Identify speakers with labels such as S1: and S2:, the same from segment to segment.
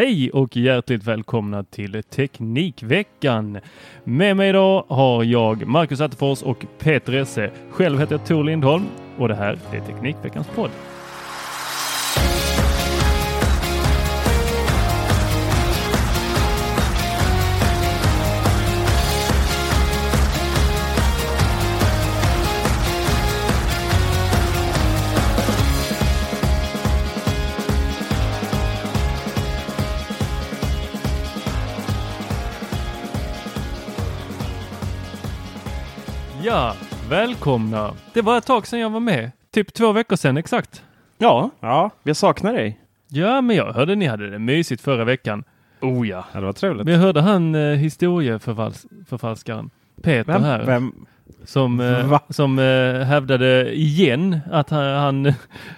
S1: Hej och hjärtligt välkomna till Teknikveckan. Med mig idag har jag Marcus Attefors och Peter Esse. Själv heter jag Tor Lindholm och det här är Teknikveckans podd. Ja, välkomna. Det var ett tag sedan jag var med. Typ två veckor sedan exakt.
S2: Ja, ja, vi saknar dig.
S1: Ja, men jag hörde ni hade det mysigt förra veckan. Oh ja.
S2: Ja, det var trevligt.
S1: Men jag hörde han eh, historieförfalskaren Peter
S2: Vem?
S1: här.
S2: Vem?
S1: Som, eh, som eh, hävdade igen att han,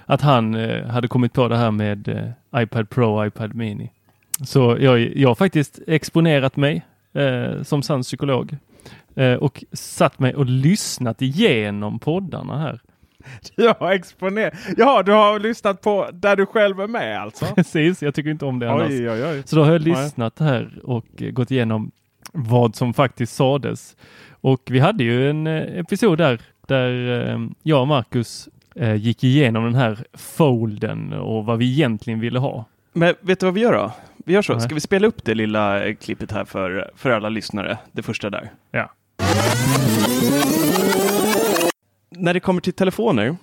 S1: att han eh, hade kommit på det här med eh, iPad Pro och iPad Mini. Så jag, jag har faktiskt exponerat mig eh, som sann psykolog och satt mig och lyssnat igenom poddarna här.
S2: Ja, exponer. Ja, du har lyssnat på där du själv är med alltså?
S1: Precis, jag tycker inte om det annars.
S2: Oj, oj, oj.
S1: Så då har jag lyssnat här och eh, gått igenom vad som faktiskt sades. Och vi hade ju en eh, episod där, där eh, jag och Marcus eh, gick igenom den här folden och vad vi egentligen ville ha.
S2: Men vet du vad vi gör då? Vi gör så. Ska vi spela upp det lilla eh, klippet här för, för alla lyssnare? Det första där.
S1: Ja.
S2: När det kommer till telefoner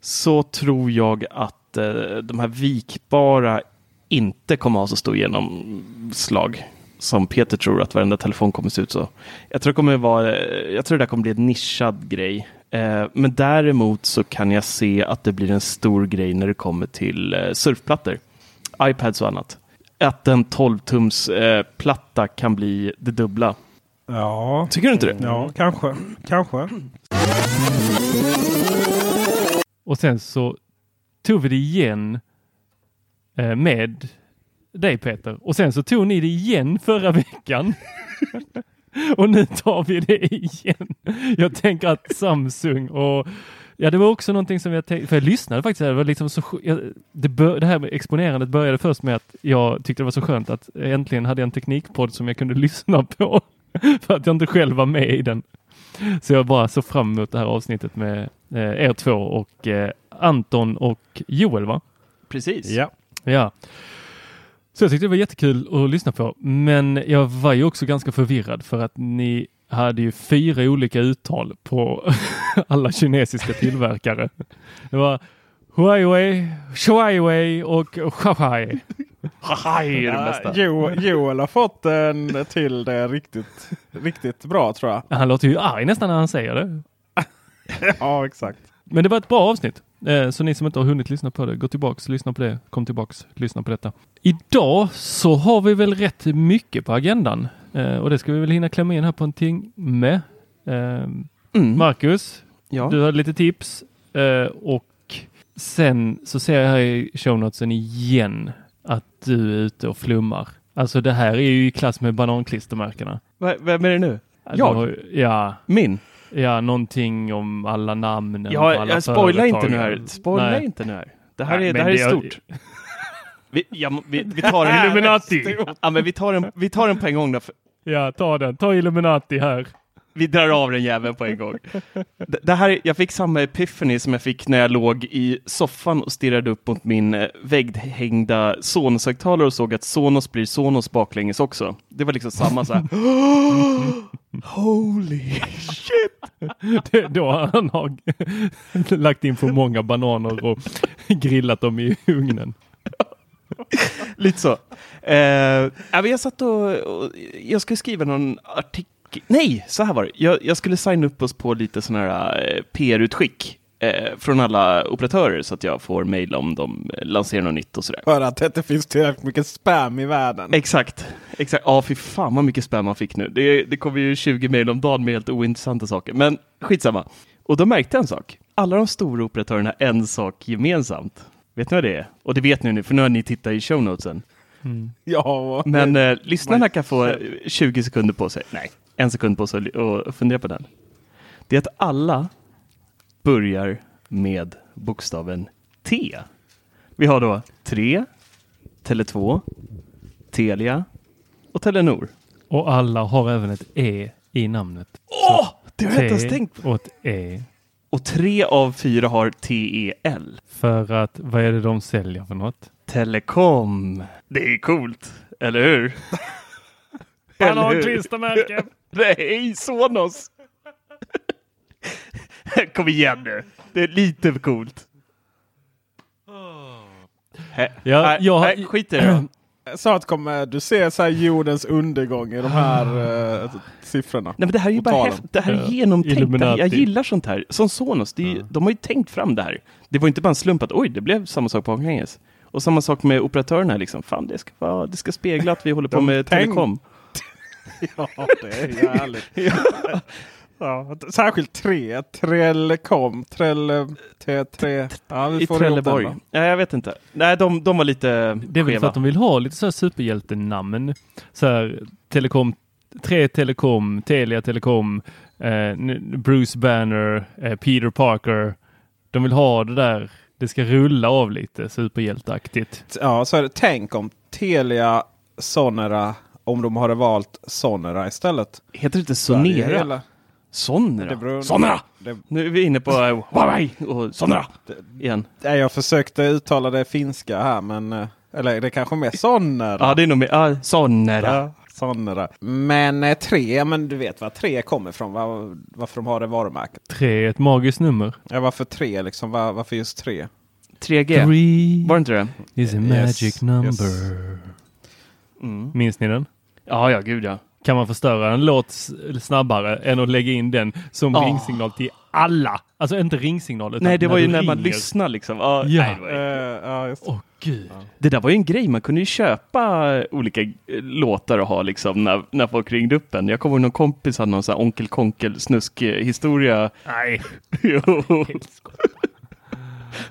S2: så tror jag att eh, de här vikbara inte kommer ha så stor genomslag som Peter tror att varenda telefon kommer se ut så. Jag tror det kommer vara, eh, jag tror det där kommer bli en nischad grej. Eh, men däremot så kan jag se att det blir en stor grej när det kommer till eh, surfplattor, iPads och annat. Att en 12-tums eh, platta kan bli det dubbla.
S3: Ja,
S2: Tycker du inte det?
S3: ja kanske. Kanske.
S1: Och sen så tog vi det igen eh, med dig Peter. Och sen så tog ni det igen förra veckan. och nu tar vi det igen. Jag tänker att Samsung och Ja, det var också någonting som jag tänkte, för jag lyssnade faktiskt, det var liksom så, jag, det, bör, det här med exponerandet började först med att jag tyckte det var så skönt att äntligen hade jag en teknikpodd som jag kunde lyssna på. för att jag inte själv var med i den. Så jag bara såg fram emot det här avsnittet med eh, er två och eh, Anton och Joel va?
S2: Precis.
S3: Ja.
S1: Ja. Så jag tyckte det var jättekul att lyssna på. Men jag var ju också ganska förvirrad för att ni hade ju fyra olika uttal på alla kinesiska tillverkare. Det var Huawei, Huawei och Huawei.
S2: Huawei är det bästa.
S3: Jo, Joel har fått en till det riktigt, riktigt bra tror jag.
S1: Han låter ju arg nästan när han säger det.
S3: Ja, exakt.
S1: Men det var ett bra avsnitt. Eh, Så ni som inte har hunnit lyssna på det, gå tillbaks, lyssna på det, kom tillbaks, lyssna på detta. Idag så har vi väl rätt mycket på agendan Eh, och det ska vi väl hinna klämma in här på en timme. Eh,
S2: Mm.
S1: Marcus,
S2: Ja.
S1: du har lite tips och Sen så ser jag här i show notesen igen att du är ute och flummar. Alltså det här är ju i klass med bananklistermärkena.
S2: Va- Vem är det nu? Jag?
S1: Ja,
S2: Min?
S1: Ja, någonting om alla namnen. och
S2: Ja,
S1: alla
S2: jag spoilar inte nu här. Spoilar
S1: Nej.
S2: inte nu här. Det här
S1: Nej,
S2: är, det här är
S1: det-
S2: stort. Vi, ja, vi, vi tar en
S1: Illuminati.
S2: Ja, men vi tar en, vi tar en på en gång då.
S1: Ja, ta den. Ta Illuminati här.
S2: Vi drar av den jäveln på en gång. Det, här, jag fick samma epiphany som jag fick när jag låg i soffan och stirrade upp mot min eh, vägghängda Sonos-högtalare och såg att Sonos blir Sonos baklänges också. Det var liksom samma så här. Holy shit!
S1: Det, då han har lagt in för många bananer och grillat dem i ugnen.
S2: Lite så. Eh, jag satt och, och jag skulle skriva någon artikel. Nej, så här var det. Jag, jag skulle signa upp oss på lite sådana här eh, PR-utskick eh, från alla operatörer så att jag får mejl om de eh, lanserar något nytt och sådär.
S3: För att det inte finns tillräckligt mycket spam i världen.
S2: Exakt. Exakt. Ja, fy fan vad mycket spam man fick nu. Det, det kommer ju 20 mejl om dagen med helt ointressanta saker. Men skitsamma. Och då märkte jag en sak. Alla de stora operatörerna har en sak gemensamt. Vet ni vad det är? Och det vet ni nu, för nu har ni tittat i show notesen.
S3: Ja,
S2: Men eh, lyssnarna kan få eh, 20 sekunder på sig, nej, en sekund på sig och fundera på den. Det är att alla börjar med bokstaven T. Vi har då 3, Tele2, Telia och Telenor.
S1: Och alla har även ett E i namnet.
S2: Åh! det har jag inte ens tänkt på.
S1: och ett E.
S2: Och tre av fyra har TEL.
S1: För att, vad är det de säljer för något?
S2: Telekom. Det är coolt, eller hur? Eller hur?
S1: Bananklistermärke!
S2: Nej, Sonos! Kom igen nu. Det är lite för coolt. Hä?
S1: Ja, jag har-
S2: nej, skit i det.
S3: Snart kommer du se så här jordens undergång i de här eh, siffrorna.
S2: Nej, men det här är ju bara. Det här är
S1: Ja,
S2: genomtänkt. Jag gillar sånt här. Som Sonos, det är, ju- de har ju tänkt fram det här. Det var inte bara en slump att oj, det blev samma sak baklänges. Och samma sak med operatörerna. Liksom. Fan, det ska, vara, det ska spegla att vi håller på med
S3: tänk-
S2: telekom.
S3: Ja, det är härligt. ja, särskilt tre. Trellekom. Trelle... T, tre. Ja, vi
S2: I
S3: får den
S2: Trelleborg. Ja, jag vet inte. Nej, de, de var lite
S1: Det är väl för att de vill ha lite så här superhjältenamn. Så här, Telekom, tre Telekom, Telia Telekom, eh, Bruce Banner, eh, Peter Parker. De vill ha det där, det ska rulla av lite superhjälteaktigt.
S3: Ja, så är det. Tänk om Telia Sonera, om de hade valt Sonera istället.
S2: Heter det inte Sonera?
S3: Det
S2: Sonera?
S3: beror-
S2: Sonera!
S3: Det,
S2: Nu är vi inne på uh, Huawei och Sonera igen.
S3: nej, jag försökte uttala det finska här, men... eh, Eller det är kanske mer Sonera.
S2: Ja, det är nog mer uh, Sonera.
S3: Ja, Sonera. Men eh, tre, men du vet var tre kommer ifrån. Var, varför de har det varumärket.
S1: Tre är ett magiskt nummer.
S3: Ja, varför tre liksom? Var, varför just tre?
S2: 3G.
S1: Three
S2: Var det inte det?
S1: is a
S3: Yes,
S1: magic number.
S3: yes.
S2: Mm.
S1: Minns ni den?
S2: Ja, ja, gud ja.
S1: Kan man förstöra en låt snabbare än att lägga in den som
S2: Ah.
S1: ringsignal till alla? Alltså inte ringsignal utan
S2: Nej, det var ju när man
S1: ringer.
S2: lyssnar liksom. Ja,
S1: Ja.
S2: nej, det,
S3: just det.
S1: Åh gud.
S2: det där var ju en grej. Man kunde ju köpa olika eh, låtar och ha liksom när, när folk ringde upp en. Jag kommer ihåg någon kompis hade någon sån här Onkel Konkel snusk historia.
S1: Nej.
S2: Jo.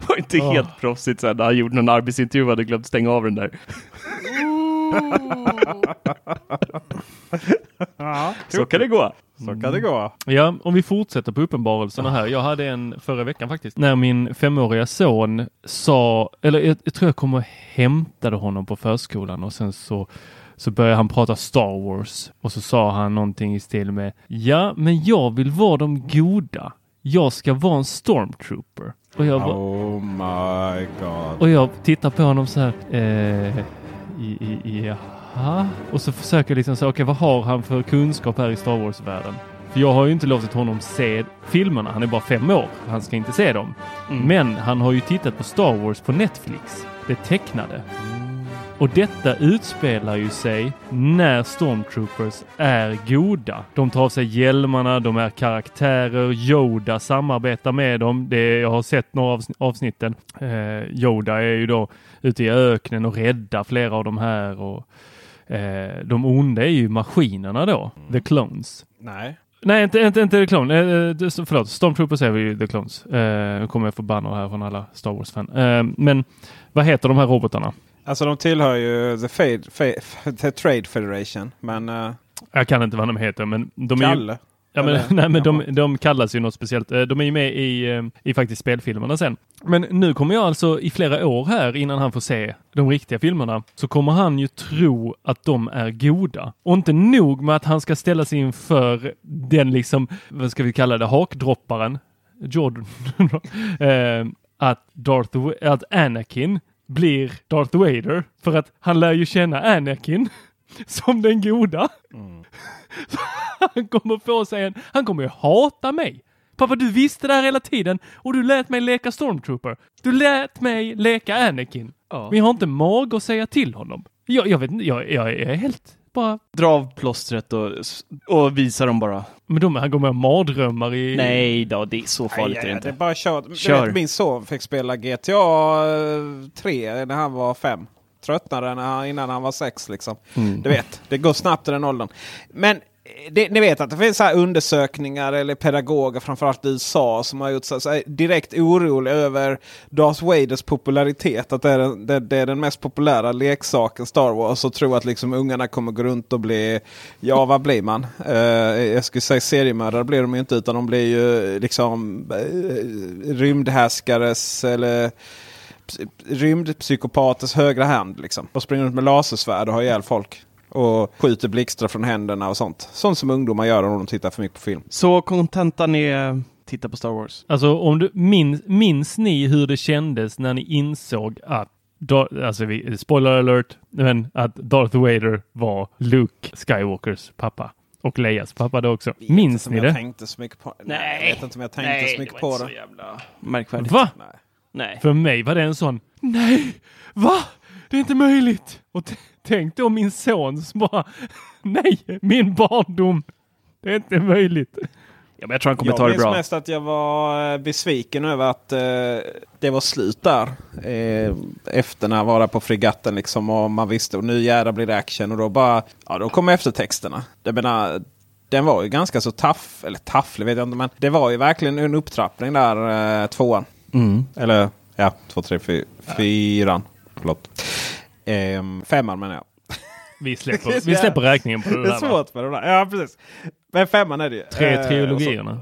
S2: var inte
S1: Åh.
S2: helt proffsigt sen när han gjorde någon arbetsintervju och hade glömt stänga av den där. Så kan det gå.
S3: Så kan det gå.
S1: Ja, om vi fortsätter på uppenbarelserna här. Jag hade en förra veckan faktiskt. När min femåriga son sa, eller jag, jag tror jag kom och hämtade honom på förskolan och sen så så började han prata Star Wars och så sa han någonting i stil med Ja, men jag vill vara de goda. Jag ska vara en stormtrooper. Och jag, bara,
S3: Oh my god.
S1: och jag tittar på honom så här. Eh, i, i, jaha? Och så försöker jag liksom säga, okej vad har han för kunskap här i Star Wars-världen? För jag har ju inte låtit honom se filmerna. Han är bara fem år. Han ska inte se dem.
S2: Mm.
S1: Men han har ju tittat på Star Wars på Netflix. Det tecknade. Och detta utspelar ju sig när Stormtroopers är goda. De tar av sig hjälmarna, de är karaktärer, Yoda samarbetar med dem. Det, jag har sett några av avsnitten. Eh, Yoda är ju då ute i öknen och räddar flera av de här. Och, eh, de onda är ju maskinerna då, the clones.
S3: Nej.
S1: Nej, inte, inte, inte The Clone. Eh, det- förlåt, Stormtroopers är vi The Clones. Eh, nu kommer jag få banner här från alla Star Wars-fan. Eh, men vad heter de här robotarna?
S3: Alltså de tillhör ju The, Fade, Fa- The Trade Federation. Men uh,
S1: Jag kan inte vad de heter, men de är ju,
S3: Kalle.
S1: Ja, men, nej, men de, de kallas ju något speciellt. Eh, De är ju med i, eh, i faktiskt spelfilmerna sen. Men nu kommer jag alltså i flera år här innan han får se de riktiga filmerna så kommer han ju tro att de är goda. Och inte nog med att han ska ställa sig inför den liksom, vad ska vi kalla det, hakdropparen, Jordan, eh, att, Darth, att Anakin blir Darth Vader för att han lär ju känna Anakin som den goda. Han kommer få sig en, han kommer ju hata mig. Pappa, du visste det här hela tiden och du lät mig leka Stormtrooper. Du lät mig leka Anakin. Men jag har inte mag att säga till honom. Jag, jag vet inte, jag, jag är helt bara...
S2: Dra av plåstret och, och visa dem bara.
S1: Men de, han kommer ha mardrömmar i...
S2: Nej då, det är så farligt är det
S3: det är
S2: inte.
S3: bara kör.
S2: Kör.
S3: Vet, min son fick spela GTA 3 när han var fem. Tröttnade när han, innan han var sex. Liksom.
S2: Mm.
S3: Du vet, det går snabbt i den åldern. Men eh, Eh, det, ni vet att det finns så här undersökningar eller pedagoger framförallt i USA som har gjort så så direkt oroliga över Darth Vaders popularitet. Att det är, den, det, det är den mest populära leksaken Star Wars. Och tror att liksom ungarna kommer gå runt och bli, ja vad blir man? Uh, jag skulle säga seriemördare blir de ju inte utan de blir ju liksom eh, uh, rymdhärskares eller rymdpsykopaters högra hand. Liksom. Och springer runt med lasersvärd och har ihjäl folk. Och skjuter blixtar från händerna och sånt. Sånt som ungdomar gör om de tittar för mycket på film.
S2: Så kontentan är titta på Star Wars.
S1: Alltså om du minns, minns ni hur det kändes när ni insåg att alltså vi, spoiler alert, men att Darth Vader var Luke Skywalkers pappa. Och Leias pappa då också. Minns
S3: inte
S1: ni
S3: jag
S1: det?
S3: tänkte så mycket på Nej, jag vet inte om jag tänkte så mycket på det.
S2: jävla märkvärdigt.
S1: Va?
S3: Nej.
S2: Nej.
S1: För mig var det en sån, nej, va? Det är inte möjligt. Och tänk då min son som bara, nej, min barndom. Det är inte möjligt.
S2: Ja, men jag tror han kommer ta det bra.
S3: mest att jag var eh, besviken över att eh, det var slut där. Eh, efter när jag var där på fregatten liksom och man visste och nu jävlar blir det action och då bara, ja då kom eftertexterna. Jag menar, den var ju ganska så taff, eller tafflig vet jag inte men det var ju verkligen en upptrappning där eh, tvåan.
S2: Mm.
S3: Eller ja, två, tre, fyra, fyran. Förlåt. Ehm, femman menar jag.
S1: Vi släpper, vi släpper räkningen på det
S3: Det
S1: där.
S3: är
S1: va?
S3: svårt med de där. Ja, precis. Men femman är det ju.
S1: Tre
S3: Eh, och
S1: trilogierna.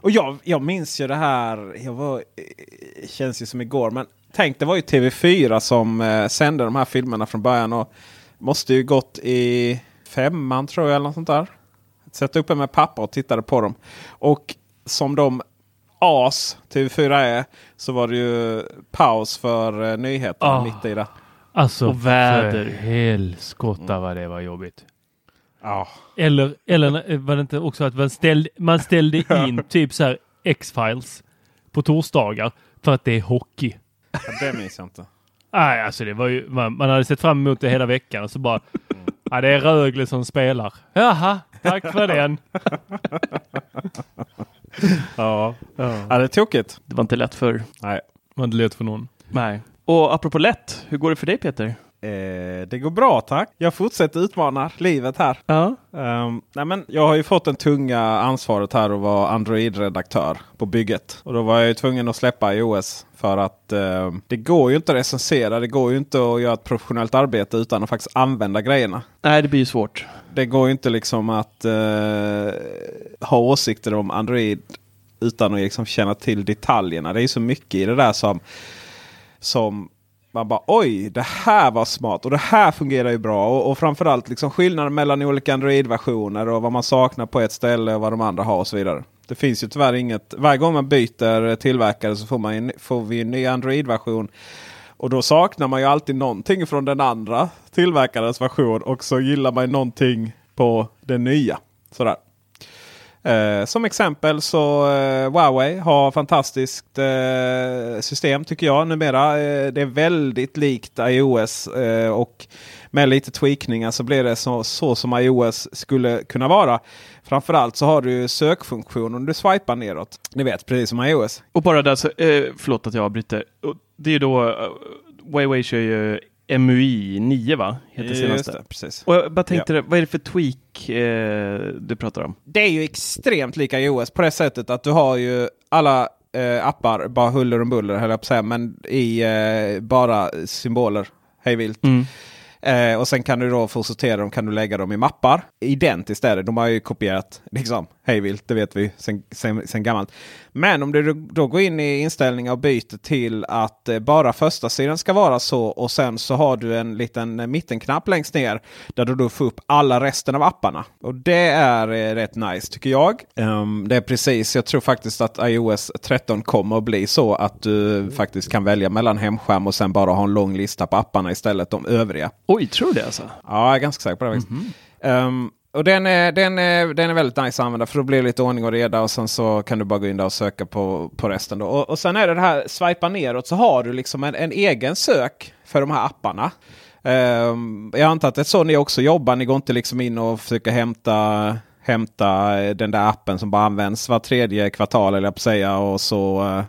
S3: och jag, jag minns ju det här, jag var, eh, känns ju som igår, men tänk det var ju TV4 som eh, sände de här filmerna från början. och Måste ju gått i femman tror jag eller något sånt där. Sätta upp en med pappa och tittade på dem. Och som de as TV4 är så var det ju paus för eh, nyheterna
S1: Ah.
S3: mitt i det.
S1: Alltså,
S2: Och väder.
S1: för helskotta vad det var jobbigt.
S3: Ja,
S1: Eller, eller var det inte också att man ställde, man ställde in typ så här X-Files på torsdagar för att det är hockey.
S3: det minns jag inte.
S1: Nej, alltså det var ju, man, man hade sett fram emot det hela veckan och så bara, ja det är Rögle som spelar. Jaha, tack för den.
S3: Ja, ja det är tokigt.
S2: Det var inte lätt för.
S3: Nej.
S1: Var inte lätt för någon.
S2: Nej. Och apropå lätt, hur går det för dig Peter?
S3: Eh, det går bra tack. Jag fortsätter utmana livet här.
S2: Ja.
S3: Ehm, nej men jag har ju fått den tunga ansvaret här att vara Android-redaktör på bygget. Och då var jag ju tvungen att släppa iOS. För att ehm, det går ju inte att recensera. Det går ju inte att göra ett professionellt arbete utan att faktiskt använda grejerna.
S2: Nej, det blir ju svårt.
S3: Det går ju inte liksom att eh, ha åsikter om Android utan att liksom känna till detaljerna. Det är ju så mycket i det där som, som man bara oj, det här var smart och det här fungerar ju bra. Och, och framförallt liksom skillnaden mellan olika Android-versioner och vad man saknar på ett ställe och vad de andra har och så vidare. Det finns ju tyvärr inget. Varje gång man byter tillverkare så får, man, en- får vi en ny Android-version. Och då saknar man ju alltid någonting från den andra tillverkarens version. Och så gillar man ju någonting på den nya. Sådär. Eh, som exempel så eh, Huawei har fantastiskt eh, system tycker jag numera. Eh, det är väldigt likt iOS eh, och med lite tweakningar så blir det så, så som iOS skulle kunna vara. Framförallt så har du sökfunktionen. du swipar neråt. Ni vet precis som iOS.
S2: Och bara där så, eh, förlåt att jag avbryter. Det är ju då, uh, Huawei kör ju MUI 9 va? Heter senaste.
S3: det, precis.
S2: Och jag bara tänkte, vad är det för tweak eh, du pratar om?
S3: Det är ju extremt lika iOS på det sättet att du har ju alla eh, appar, bara huller och buller höll jag på att säga, men i eh, bara symboler hej vilt.
S2: Mm.
S3: Eh, och sen kan du då få sortera dem, kan du lägga dem i mappar. Identiskt är det, de har ju kopierat liksom hej vilt, det vet vi sen, sen, sen gammalt. Men om du då går in i inställningar och byter till att eh, bara första sidan ska vara så och sen så har du en liten eh, mittenknapp längst ner där du då får upp alla resten av apparna. Och det är eh, rätt nice tycker jag. Ehm, det är precis, jag tror faktiskt att iOS 13 kommer att bli så att du faktiskt kan välja mellan hemskärm och sen bara ha en lång lista på apparna istället, de övriga.
S2: Oj, tror du det alltså?
S3: Ja, jag är ganska säker på det. faktiskt. Ehm, och den är, den, är, den är väldigt nice att använda för då blir det lite ordning och reda och sen så kan du bara gå in där och söka på, på resten. Då. Och, och sen är det det här, swipa neråt så har du liksom en, en egen sök för de här apparna. Um, jag antar att det är så ni också jobbar. Ni går inte liksom in och försöker hämta, hämta eh, den där appen som bara används var tredje kvartal eller jag på säga. Och så eh,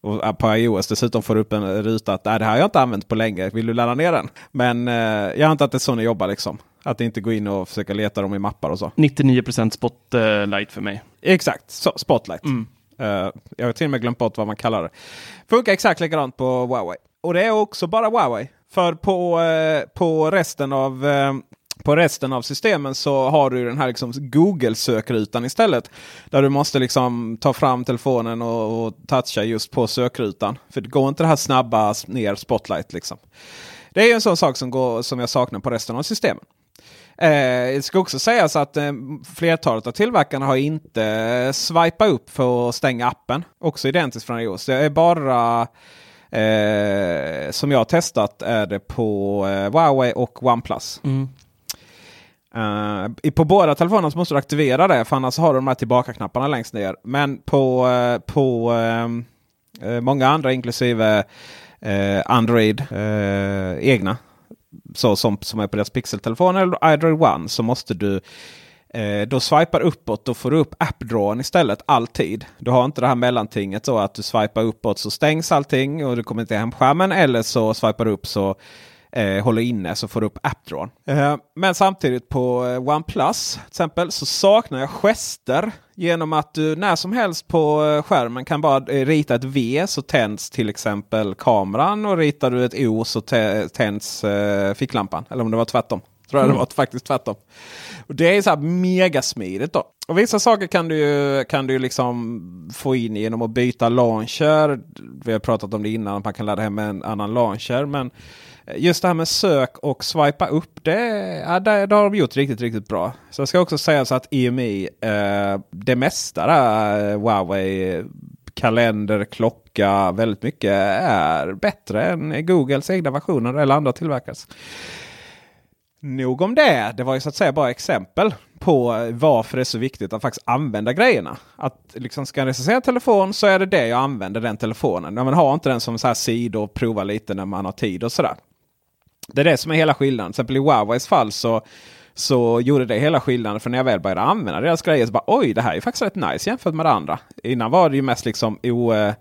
S3: och eh, på iOS dessutom får du upp en ruta att det här har jag inte använt på länge. Vill du ladda ner den? Men eh, jag antar att det är så ni jobbar liksom. Att inte gå in och försöka leta dem i mappar och så.
S2: 99% spotlight för mig.
S3: Exakt, så, Spotlight. Eh, jag har till och med glömt bort vad man kallar det. Funkar exakt likadant på Huawei. Och det är också bara Huawei. För på, eh, på, resten av, eh, på resten av systemen så har du den här liksom Google-sökrutan istället. Där du måste liksom ta fram telefonen och, och toucha just på sökrutan. För det går inte det här snabba ner Spotlight. Liksom. Det är ju en sån sak som, går, som jag saknar på resten av systemen. Eh, det ska också sägas att eh, flertalet av tillverkarna har inte eh, swipa upp för att stänga appen. Också identiskt från iOS. Det är bara eh, som jag har testat är det på eh, Huawei och OnePlus. Eh, i- på båda telefonerna måste du aktivera det för annars har du de här tillbaka-knapparna längst ner. Men på, eh, på eh, många andra inklusive eh, Android eh, egna så som, som är på deras pixeltelefon eller Android One så måste du eh, då swipar uppåt. Då får du upp appdrawn istället alltid. Du har inte det här mellantinget så att du swipar uppåt så stängs allting och du kommer inte hem skärmen. Eller så swipar du upp så eh, håller inne så får du upp appdrawn. Eh, men samtidigt på eh, OnePlus till exempel så saknar jag gester. Genom att du när som helst på eh, skärmen kan bara eh, rita ett V så tänds till exempel kameran. Och ritar du ett O så tä- tänds eh, ficklampan. Eller om det var tvärtom. Tror jag det var faktiskt tvärtom. Och det är så här megasmidigt då. Och vissa saker kan du kan du liksom få in genom att byta launcher. Vi har pratat om det innan, att man kan ladda hem en annan launcher. Men just det här med sök och swipa upp, det, ja, det, det har de gjort riktigt, riktigt bra. Så jag ska också säga så att EMI, eh, det mesta där, eh, Huawei, kalender, klocka, väldigt mycket är bättre än Googles egna versioner eller andra tillverkares. Nog om det. Det var ju så att säga bara exempel på varför det är så viktigt att faktiskt använda grejerna. Att liksom ska jag recensera en telefon så är det det jag använder den telefonen. Men man har inte den som så här sida och prova lite när man har tid och sådär. Det är det som är hela skillnaden. Till exempel i Huaweis fall så, så gjorde det hela skillnaden. För när jag väl började använda deras grejer så bara oj det här är faktiskt rätt nice jämfört med det andra. Innan var det ju mest liksom o, eh,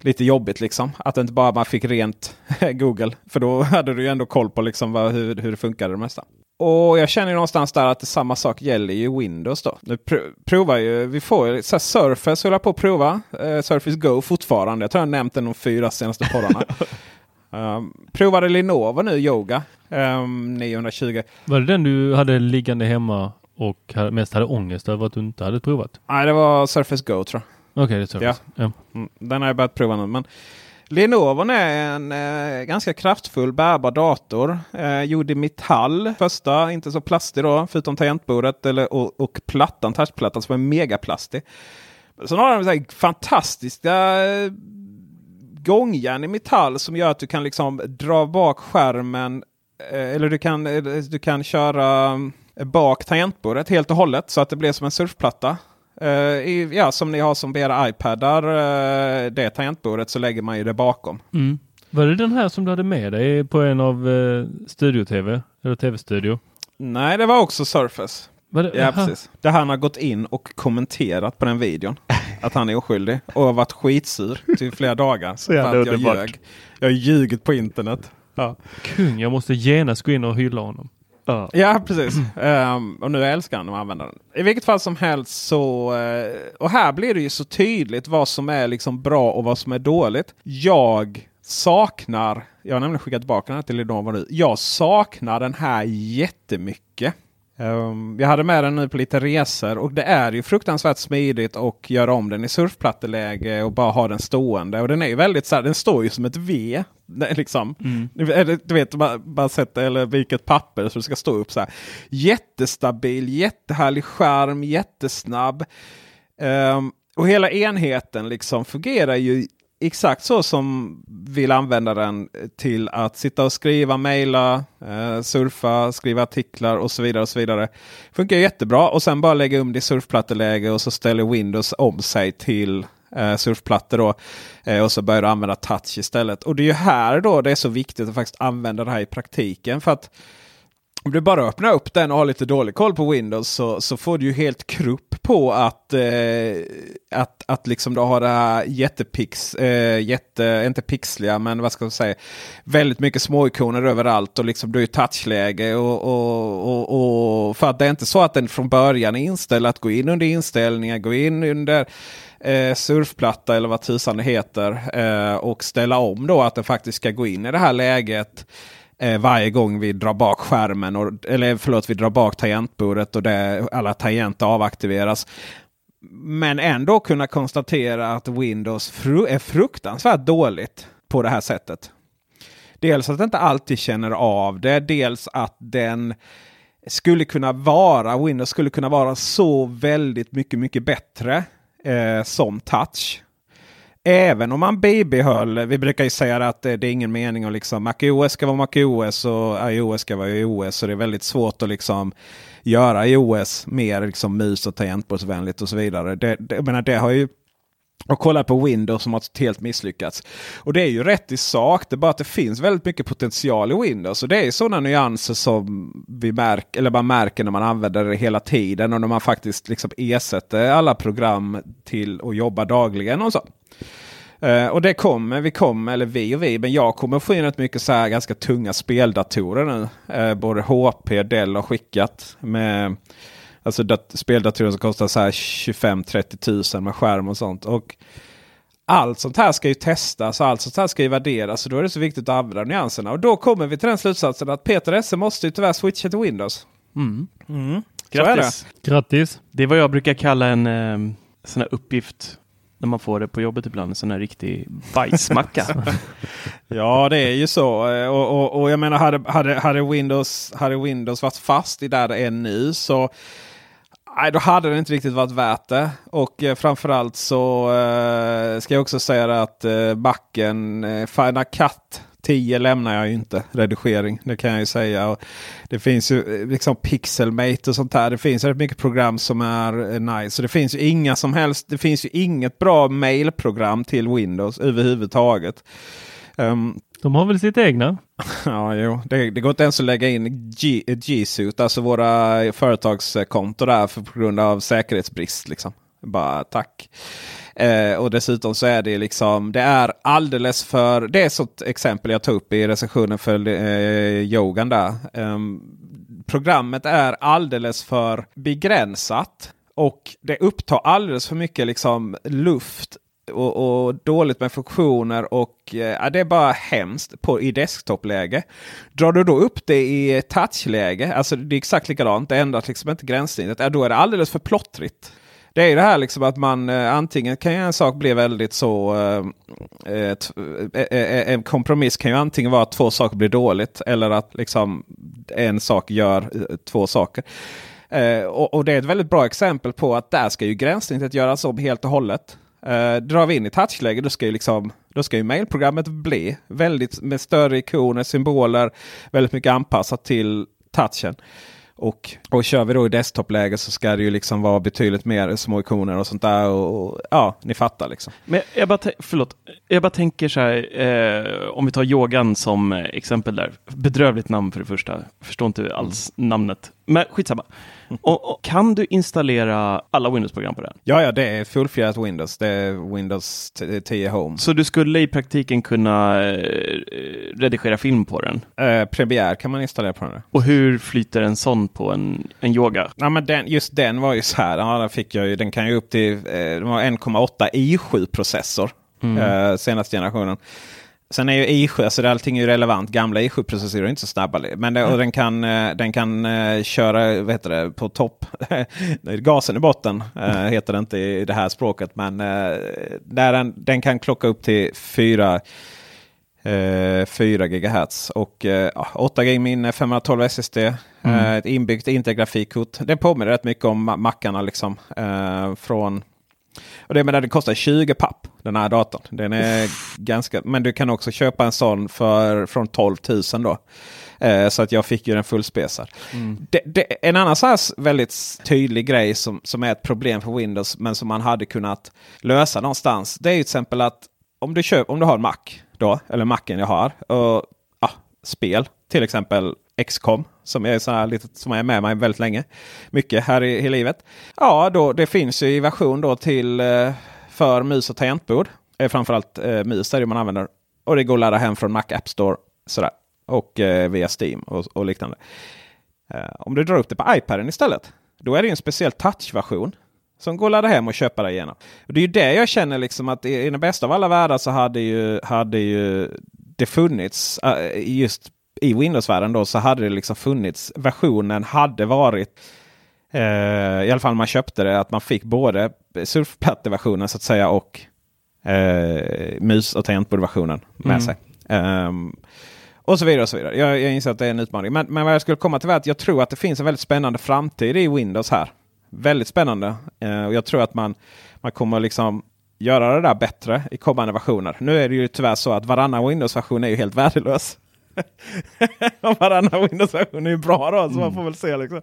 S3: lite jobbigt liksom. Att inte bara man fick rent Google. För då hade du ju ändå koll på liksom vad, hur, hur det funkade det mesta. Och jag känner ju någonstans där att samma sak gäller ju Windows då. Nu pr- provar ju, vi får ju så här Surface håller jag på att prova. Eh, Surface Go fortfarande. Jag tror jag har nämnt den de fyra senaste poddarna. um, provade Lenovo nu Yoga um, 920.
S1: Var det den du hade liggande hemma och mest hade ångest över att du inte hade provat?
S3: Nej, det var Surface Go tror jag.
S1: Okej, det är så.
S3: Ja.
S1: Ja.
S3: Mm, den har jag börjat prova nu. Men Lenovo är en eh, ganska kraftfull bärbar dator. Eh, gjord i metall. Första, inte så plastig då, förutom tangentbordet eller, och, och plattan, touchplattan som är megaplastig. Sen har den så här fantastiska eh, gångjärn i metall som gör att du kan liksom dra bak skärmen. Eh, eller du kan, eh, du kan köra eh, bak tangentbordet helt och hållet så att det blir som en surfplatta. I, ja, som ni har som på era iPadar, det tangentbordet så lägger man ju det bakom.
S1: Mm. Var det den här som du hade med dig på en av eh, Studio-TV? Eller TV-studio?
S3: Nej, det var också Surface.
S1: Var det,
S3: Ja, precis. Där han har gått in och kommenterat på den videon. Att han är oskyldig. Och har varit skitsur till flera dagar.
S2: Så jävla
S3: jag
S2: underbart.
S3: ljög. Jag har ljugit på internet. Ja.
S1: Kung, jag måste genast gå in och hylla honom.
S2: Ja.
S3: Ja, precis. Ehm, och nu älskar han att använda den. I vilket fall som helst så... eh, och här blir det ju så tydligt vad som är liksom bra och vad som är dåligt. Jag saknar... Jag har nämligen skickat tillbaka den här till Lenovo nu. Jag saknar den här jättemycket. Ehm, jag hade med den nu på lite resor och det är ju fruktansvärt smidigt att göra om den i surfplatteläge och bara ha den stående. Och den är ju väldigt så här, den står ju som ett V. Liksom. Eller, Du vet, bara, sätta eller vilket papper så det ska stå upp så här. Jättestabil, jättehärlig skärm, jättesnabb. Ehm, och hela enheten liksom fungerar ju exakt så som vill använda den till att sitta och skriva, mejla, eh, surfa, skriva artiklar och så vidare. och så vidare. Funkar jättebra och sen bara lägga um det i surfplatteläge och så ställer Windows om sig till eh, surfplattor. Då, eh, och så börjar du använda touch istället. Och det är ju här då det är så viktigt att faktiskt använda det här i praktiken. För att om du bara öppnar upp den och har lite dålig koll på Windows så, så får du ju helt krupp på att, eh, att, att liksom då ha det här jättepix, eh, jätte, inte pixliga men vad ska man säga, väldigt mycket småikoner överallt och liksom du är touchläge. Och, och, och, och, för att det är inte så att den från början är inställd att gå in under inställningar, gå in under eh, surfplatta eller vad tusan det heter eh, och ställa om då att den faktiskt ska gå in i det här läget eh, varje gång vi drar bak skärmen. Och, eller förlåt, vi drar bak tangentbordet och det, alla tangenter avaktiveras. Men ändå kunna konstatera att Windows fru är fruktansvärt dåligt på det här sättet. Dels att den inte alltid känner av det. Dels att den skulle kunna vara, Windows skulle kunna vara så väldigt mycket, mycket bättre eh, som touch. Även om man bibehöll, vi brukar ju säga att det, det är ingen mening att liksom MacOS ska vara MacOS och iOS ska vara iOS. Så det är väldigt svårt att liksom göra iOS mer liksom mus och tangentbordsvänligt och så vidare. Det, det, jag menar, det har ju och kolla på Windows som har helt misslyckats. Och det är ju rätt i sak. Det är bara att det finns väldigt mycket potential i Windows. Och det är sådana nyanser som vi märk eller man märker när man använder det hela tiden. Och när man faktiskt liksom ersätter alla program till att jobba dagligen och så. Uh, och det kommer, vi kommer, eller vi och vi, men jag kommer få in rätt mycket så här ganska tunga speldatorer nu. Uh, både HP, Dell har skickat med Alltså dat- speldatorer som kostar så här 25-30 tusen med skärm och sånt. Och allt sånt här ska ju testas och allt sånt här ska ju värderas. Så då är det så viktigt att använda nyanserna. Och då kommer vi till den slutsatsen att Peter Esse måste ju tyvärr switcha till Windows.
S2: Mm.
S3: Är
S2: Grattis!
S1: Grattis!
S2: Det är vad jag brukar kalla en eh, sån här uppgift när man får det på jobbet ibland. En sån här riktig bajsmacka.
S3: Ja, det är ju så. Och, och, och jag menar, hade, hade, hade, Windows, hade Windows varit fast i där det är nu så Nej, då hade det inte riktigt varit värt det. Och eh, framförallt så eh, ska jag också säga att eh, backen eh, Final Cut 10 lämnar jag ju inte. Redigering, det kan jag ju säga. Och det finns ju eh, liksom Pixelmate och sånt där. Det finns rätt mycket program som är eh, nice. Så det finns ju inga som helst. Det finns ju inget bra mailprogram till Windows överhuvudtaget. Um,
S1: de har väl sitt egna?
S3: Ja, jo. Det, det går inte ens att lägga in G, G alltså våra företagskonto där för, på grund av säkerhetsbrist. Liksom. Bara tack. Eh, och dessutom så är det liksom, det är alldeles för, det är ett sånt exempel jag tog upp i recensionen för eh, yogan där. Eh, programmet är alldeles för begränsat. Och det upptar alldeles för mycket liksom luft och, och dåligt med funktioner och eh, ja, det är bara hemskt på, i desktopläge. Drar du då upp det i touchläge, alltså det är exakt likadant, det ändrar liksom inte gränssnittet, ja, då är det alldeles för plottrigt. Det är ju det här liksom att man eh, antingen kan ju en sak bli väldigt så... Eh, eh, t- eh, eh, en kompromiss kan ju antingen vara att två saker blir dåligt eller att liksom en sak gör två saker. Och, och det är ett väldigt bra exempel på att där ska ju gränssnittet göras om helt och hållet. Uh, drar vi in i touchläge då ska ju liksom då ska ju mailprogrammet bli väldigt med större ikoner, symboler, väldigt mycket anpassat till touchen. Och, och kör vi då i desktopläge så ska det ju liksom vara betydligt mer små ikoner och sånt där. Och, och ja, ni fattar liksom.
S2: Men jag bara, förlåt, jag bara tänker så här, eh, om vi tar yogan som eh, exempel där. Bedrövligt namn för det första. Förstår inte alls namnet. Men skitsamma. Och, och, kan du installera alla Windows-program på den?
S3: Ja, ja, det är fullfjädrat Windows. Det är Windows 10 Home.
S2: Så du skulle i praktiken kunna eh, redigera film på den?
S3: Eh, Premiere kan man installera på den.
S2: Och hur flyter en sån på en, en yoga?
S3: Ja, men den, just den var ju så här. Ja, fick jag ju, den kan ju upp till eh, 1,8 i7-processor. Mm. Eh, senaste generationen. Sen är ju i7, alltså allting är ju relevant. Gamla i7-processorer är inte så snabba. Men det, och den kan, eh, den kan uh, köra vad heter det, på topp. Gasen i botten uh, heter det inte i det här språket. Men där den, den kan klocka upp till 4, 4 GHz. Och 8 GB minne, 512 SSD. Mm. ett inbyggt Intel-grafikkort. Det påminner rätt mycket om Macarna liksom. från och det, menar, det kostar 20 papp den här datorn. Den är ganska, men du kan också köpa en sån för, från 12 000 då. Eh, så att jag fick ju den fullspesad. Mm. Det, det, en annan så här väldigt tydlig grej som, som är ett problem för Windows men som man hade kunnat lösa någonstans. Det är ju till exempel att om du, köper, om du har en Mac då, eller Macen jag har, och ja, spel, till exempel XCOM som är, här lite, som är med mig väldigt länge. Mycket här i, i livet. Ja, då, det finns ju i version då till eh, för mus och tangentbord. Eh, framförallt eh, mus är det man använder. Och det går att ladda hem från Mac App Store. Sådär. Och eh, via Steam och, och liknande. Eh, om du drar upp det på iPaden istället. Då är det en speciell touchversion. Som går att ladda hem och köpa där igenom. Och det är ju det jag känner liksom att i, i den bästa av alla världar så hade ju, hade ju det funnits eh, just i Windows-världen då så hade det liksom funnits. Versionen hade varit eh, i alla fall man köpte det att man fick både surfplatteversionen så att säga och eh, mus och tangentbordversionen med mm. sig. Um, och så vidare. och så vidare. Jag, jag inser att det är en utmaning. Men, men vad jag skulle komma till var att jag tror att det finns en väldigt spännande framtid i Windows här. Väldigt spännande. Uh, och jag tror att man, man kommer liksom göra det där bättre i kommande versioner. Nu är det ju tyvärr så att varannan Windows-version är ju helt värdelös. Varannan Windows-version är ju bra då, så mm. man får väl se. Liksom.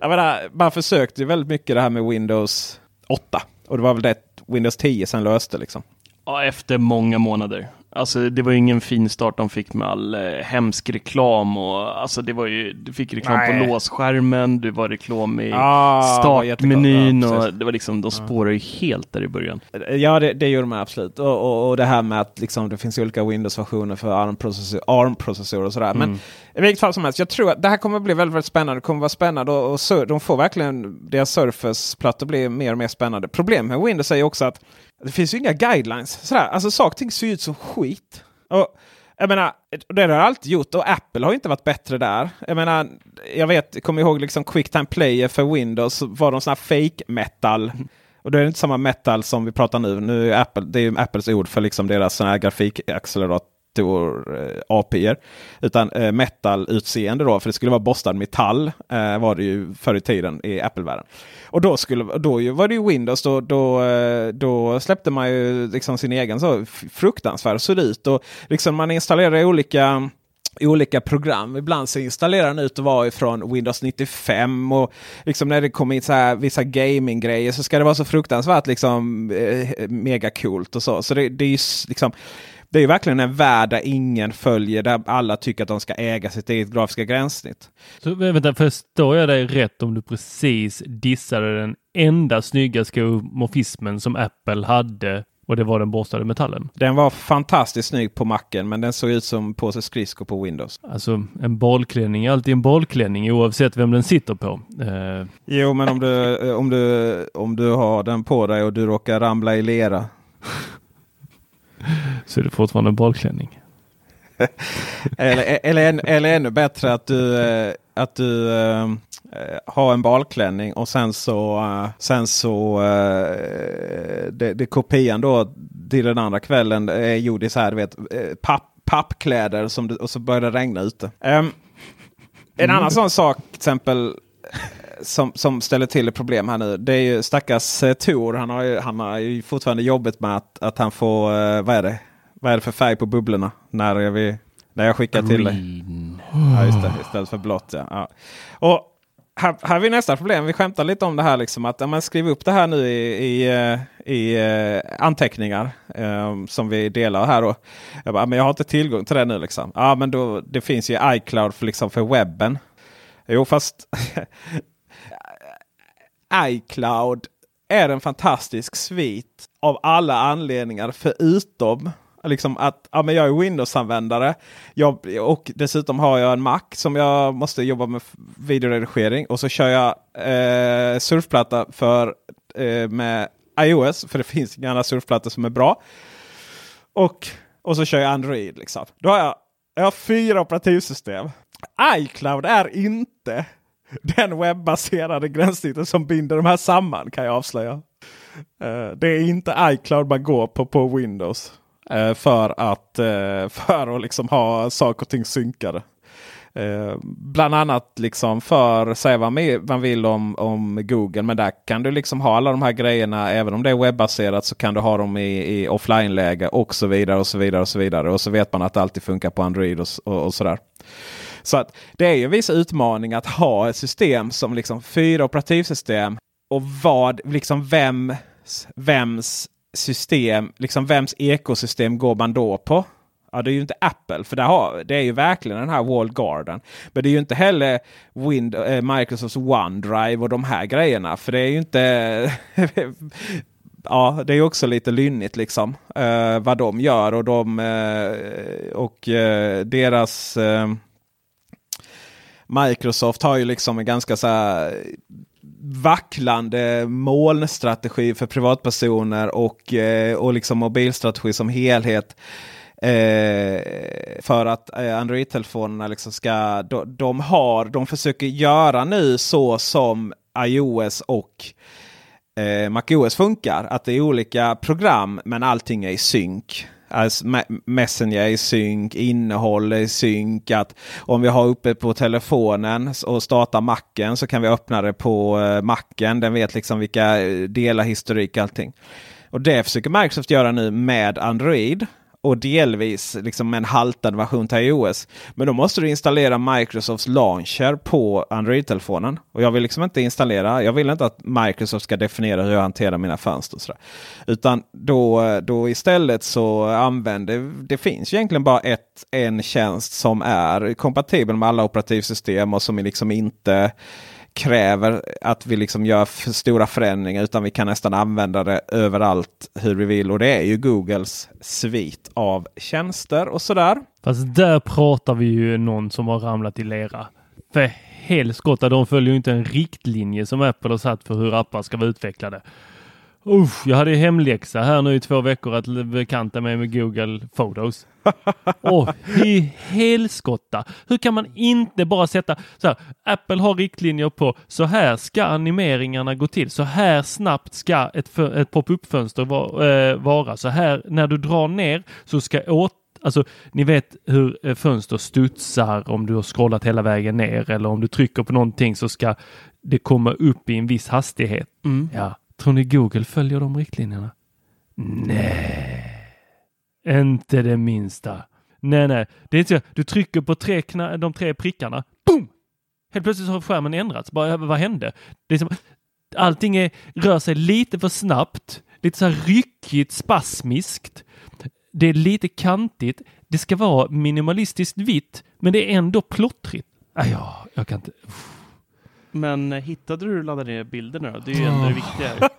S3: Jag menar, man försökte ju väldigt mycket det här med Windows 8. Och det var väl det Windows 10 sen löste. Liksom.
S2: Ja, efter många månader. Alltså det var ju ingen fin start de fick med all eh, hemsk reklam och alltså det var ju, du fick reklam Nej. på låsskärmen, det var reklam i ah, startmenyn ja, och det var liksom, de spårade ju helt där i början.
S3: Ja, det, det gjorde man absolut. Och, och, och, det här med att liksom, det finns olika Windows-versioner för ARM-processorer ARM och sådär. Mm. Men i vilket fall som helst, jag tror att det här kommer att bli väldigt, väldigt spännande. Det kommer att vara spännande och, och de får verkligen, deras Surface-plattor blir mer och mer spännande. Problemet med Windows är ju också att det finns ju inga guidelines. Sådär. Alltså saker och ting ser ut som skit. Och, jag menar, det har det alltid gjort och Apple har inte varit bättre där. Jag menar, jag vet, kommer ihåg liksom Quicktime Player för Windows var de här fake metal. Och det är inte samma metal som vi pratar nu. Nu är Apple, det är Apples ord för liksom deras sån här grafikaccelerator stor eh, Utan eh, metal-utseende då, för det skulle vara borstad metall eh, var det ju förr i tiden i Apple-världen. Och då, skulle, då var det ju Windows, då, då, eh, då släppte man ju liksom sin egen så fruktansvärd såg ut. Och liksom man installerade olika olika program. Ibland så installerar den ut att vara ifrån Windows 95 och liksom när det kommer in så här, vissa gaming-grejer så ska det vara så fruktansvärt liksom eh, mega coolt och så. Så det, det är ju liksom det är verkligen en värld där ingen följer, där alla tycker att de ska äga sitt eget grafiska gränssnitt.
S1: Så vänta, förstår jag dig rätt om du precis dissade den enda snygga skomorfismen som Apple hade och det var den borstade metallen?
S3: Den var fantastiskt snygg på macken men den såg ut som på sig skridskor på Windows.
S1: Alltså en bollklänning är alltid en bollklänning oavsett vem den sitter på. Uh...
S3: Jo men om du, om, du, om du har den på dig och du råkar ramla i lera
S1: så är det fortfarande en bollklänning.
S3: eller, eller, eller ännu bättre att du, eh, att du äh, har en balklänning och sen så, äh, sen så äh, det, det kopian då till den andra kvällen är gjord i så här, du vet, papp, pappkläder som det, och så börjar det regna ute. Um, en annan sån sak till exempel som, som ställer till problem här nu. Det är ju stackars eh, Tor. Han har ju, han har ju fortfarande jobbet med att, att han får, eh, vad är det? Vad är det för färg på bubblorna? När jag, när jag skickar till dig. Ja, just det, istället för blått. Ja. ja. Och här, här har vi nästa problem. Vi skämtar lite om det här. Liksom, att ja, man skriver upp det här nu i, i, eh, i uh, anteckningar um, som vi delar här. Då. Jag, bara, men jag har inte tillgång till det nu. Liksom. Ja, men då, det finns ju iCloud för, liksom, för webben. Jo, fast iCloud är en fantastisk svit av alla anledningar förutom liksom att ja, men jag är Windows-användare. Jag, och dessutom har jag en Mac som jag måste jobba med videoredigering. Och så kör jag eh, surfplatta för, eh, med iOS. För det finns inga andra surfplattor som är bra. Och, och så kör jag Android. Liksom. Då har jag, jag har fyra operativsystem. iCloud är inte den webbaserade gränssnittet som binder de här samman kan jag avslöja. Uh, det är inte iCloud man går på på Windows. Uh, för att, uh, för att liksom ha saker och ting synkade. bland annat liksom för, säga vad man vill om, om Google. Men där kan du liksom ha alla de här grejerna. Även om det är webbaserat så kan du ha dem i, i offline-läge och så vidare. Och så vidare och så vidare. Och så vet man att det alltid funkar på Android och, och, och sådär. Så att det är ju vissa utmaningar att ha ett system som liksom fyra operativsystem. Och vad, liksom vem, vems system, liksom vems ekosystem går man då på? Ja, det är ju inte Apple, för det, har, det är ju verkligen den här Walled Garden. Men det är ju inte heller Wind, eh, Microsofts OneDrive och de här grejerna. För det är ju inte... ja, det är också lite lynnigt liksom. Eh, vad de gör och de eh, och eh, deras eh, Microsoft har ju liksom en ganska så här vacklande molnstrategi för privatpersoner och, eh, och liksom mobilstrategi som helhet. Eh, för att eh, Android-telefonerna liksom ska, de, de, har, de försöker göra nu så som iOS och eh, MacOS funkar. Att det är olika program men allting är i synk. Alltså, Messenger är i synk, innehåll är i synk. Att om vi har uppe på telefonen och startar macken så kan vi öppna det på eh, macken. Den vet liksom vilka eh, delar, historik, allting. Och det försöker Microsoft göra nu med Android och delvis liksom en haltad version till iOS. Men då måste du installera Microsofts launcher på Android-telefonen. Och jag vill liksom inte installera. Jag vill inte att Microsoft ska definiera hur jag hanterar mina fönster. sådär. Utan då, då istället så använder det finns ju egentligen bara ett, en tjänst som är kompatibel med alla operativsystem och som är liksom inte kräver att vi liksom gör för stora förändringar utan vi kan nästan använda det överallt hur vi vill. Och det är ju Googles svit av tjänster och sådär.
S1: Fast där pratar vi ju någon som har ramlat i lera. För helskotta, de följer ju inte en riktlinje som Apple har satt för hur appar ska vara utvecklade. Usch, jag hade hemläxa här nu i två veckor att bekanta mig med Google Photos. Åh, i helskotta! Hur kan man inte bara sätta så här, Apple har riktlinjer på så här ska animeringarna gå till. Så här snabbt ska ett, ett pop-up-fönster va, äh, vara. Så här när du drar ner så ska åt Alltså, ni vet hur eh, fönster studsar om du har scrollat hela vägen ner eller om du trycker på någonting så ska det komma upp i en viss hastighet. Mm. Ja, Tror ni Google följer de riktlinjerna? Nej, inte det minsta. Nej, nej, det är inte så. Du trycker på tre de tre prickarna. Boom! Helt plötsligt har skärmen ändrats. Bara, vad hände? Det är som, allting är, rör sig lite för snabbt, lite så här ryckigt, spasmiskt. Det är lite kantigt. Det ska vara minimalistiskt vitt, men det är ändå plottrigt. Ah, ja, jag kan inte. Uff.
S2: Men eh, hittade du laddade ner bilderna då? Det är ju ändå det viktiga.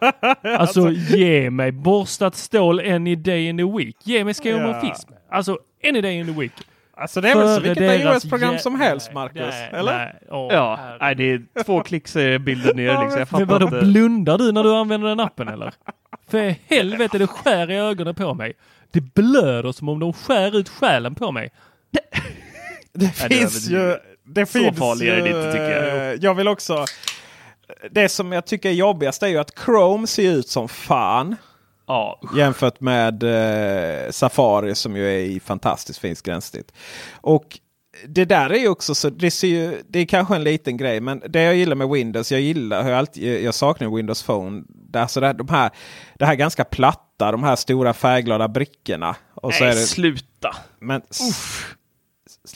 S1: alltså ge mig borstat stål any day in the week. Ge mig skomorfism. Ja. Alltså any day in the week.
S3: Alltså det är väl så vilket iOS-program som helst Marcus? Nej, eller? Nej,
S2: oh, ja, nej, det är två klicks är bilden ner. Liksom. Jag
S1: men vadå, inte. blundar du när du använder den appen eller? För helvete, det skär i ögonen på mig. Det blöder som om de skär ut själen på mig.
S3: Det finns ju det
S2: så finns, farlig är det inte tycker jag.
S3: Eh, jag vill också... Det som jag tycker är jobbigast är ju att Chrome ser ut som fan. Ja. Jämfört med eh, Safari som ju är i fantastiskt fint gränssnitt. Och det där är ju också så. Det, ser ju, det är kanske en liten grej. Men det jag gillar med Windows. Jag gillar jag, alltid, jag saknar Windows Phone. Där, så där, de här, det här ganska platta. De här stora färgglada brickorna.
S2: Och Nej, så är det, sluta!
S3: Men, Uff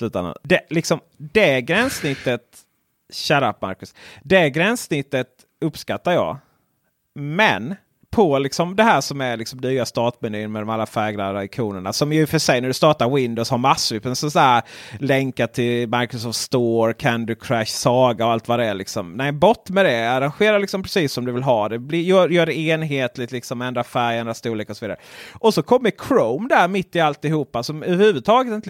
S3: slutändan. Det, liksom, det gränssnittet, shut up Marcus. Det gränssnittet uppskattar jag. Men på liksom det här som är liksom nya startmenyn med de alla färgglada ikonerna. Som ju för sig när du startar Windows har massor av sådär länkar till Microsoft Store, Candy Crush, Saga och allt vad det är. Liksom. Nej, bort med det. Arrangera liksom precis som du vill ha det. Bli, gör, gör det enhetligt, liksom, ändra färg, ändra storlek och så vidare. Och så kommer Chrome där mitt i alltihopa som överhuvudtaget inte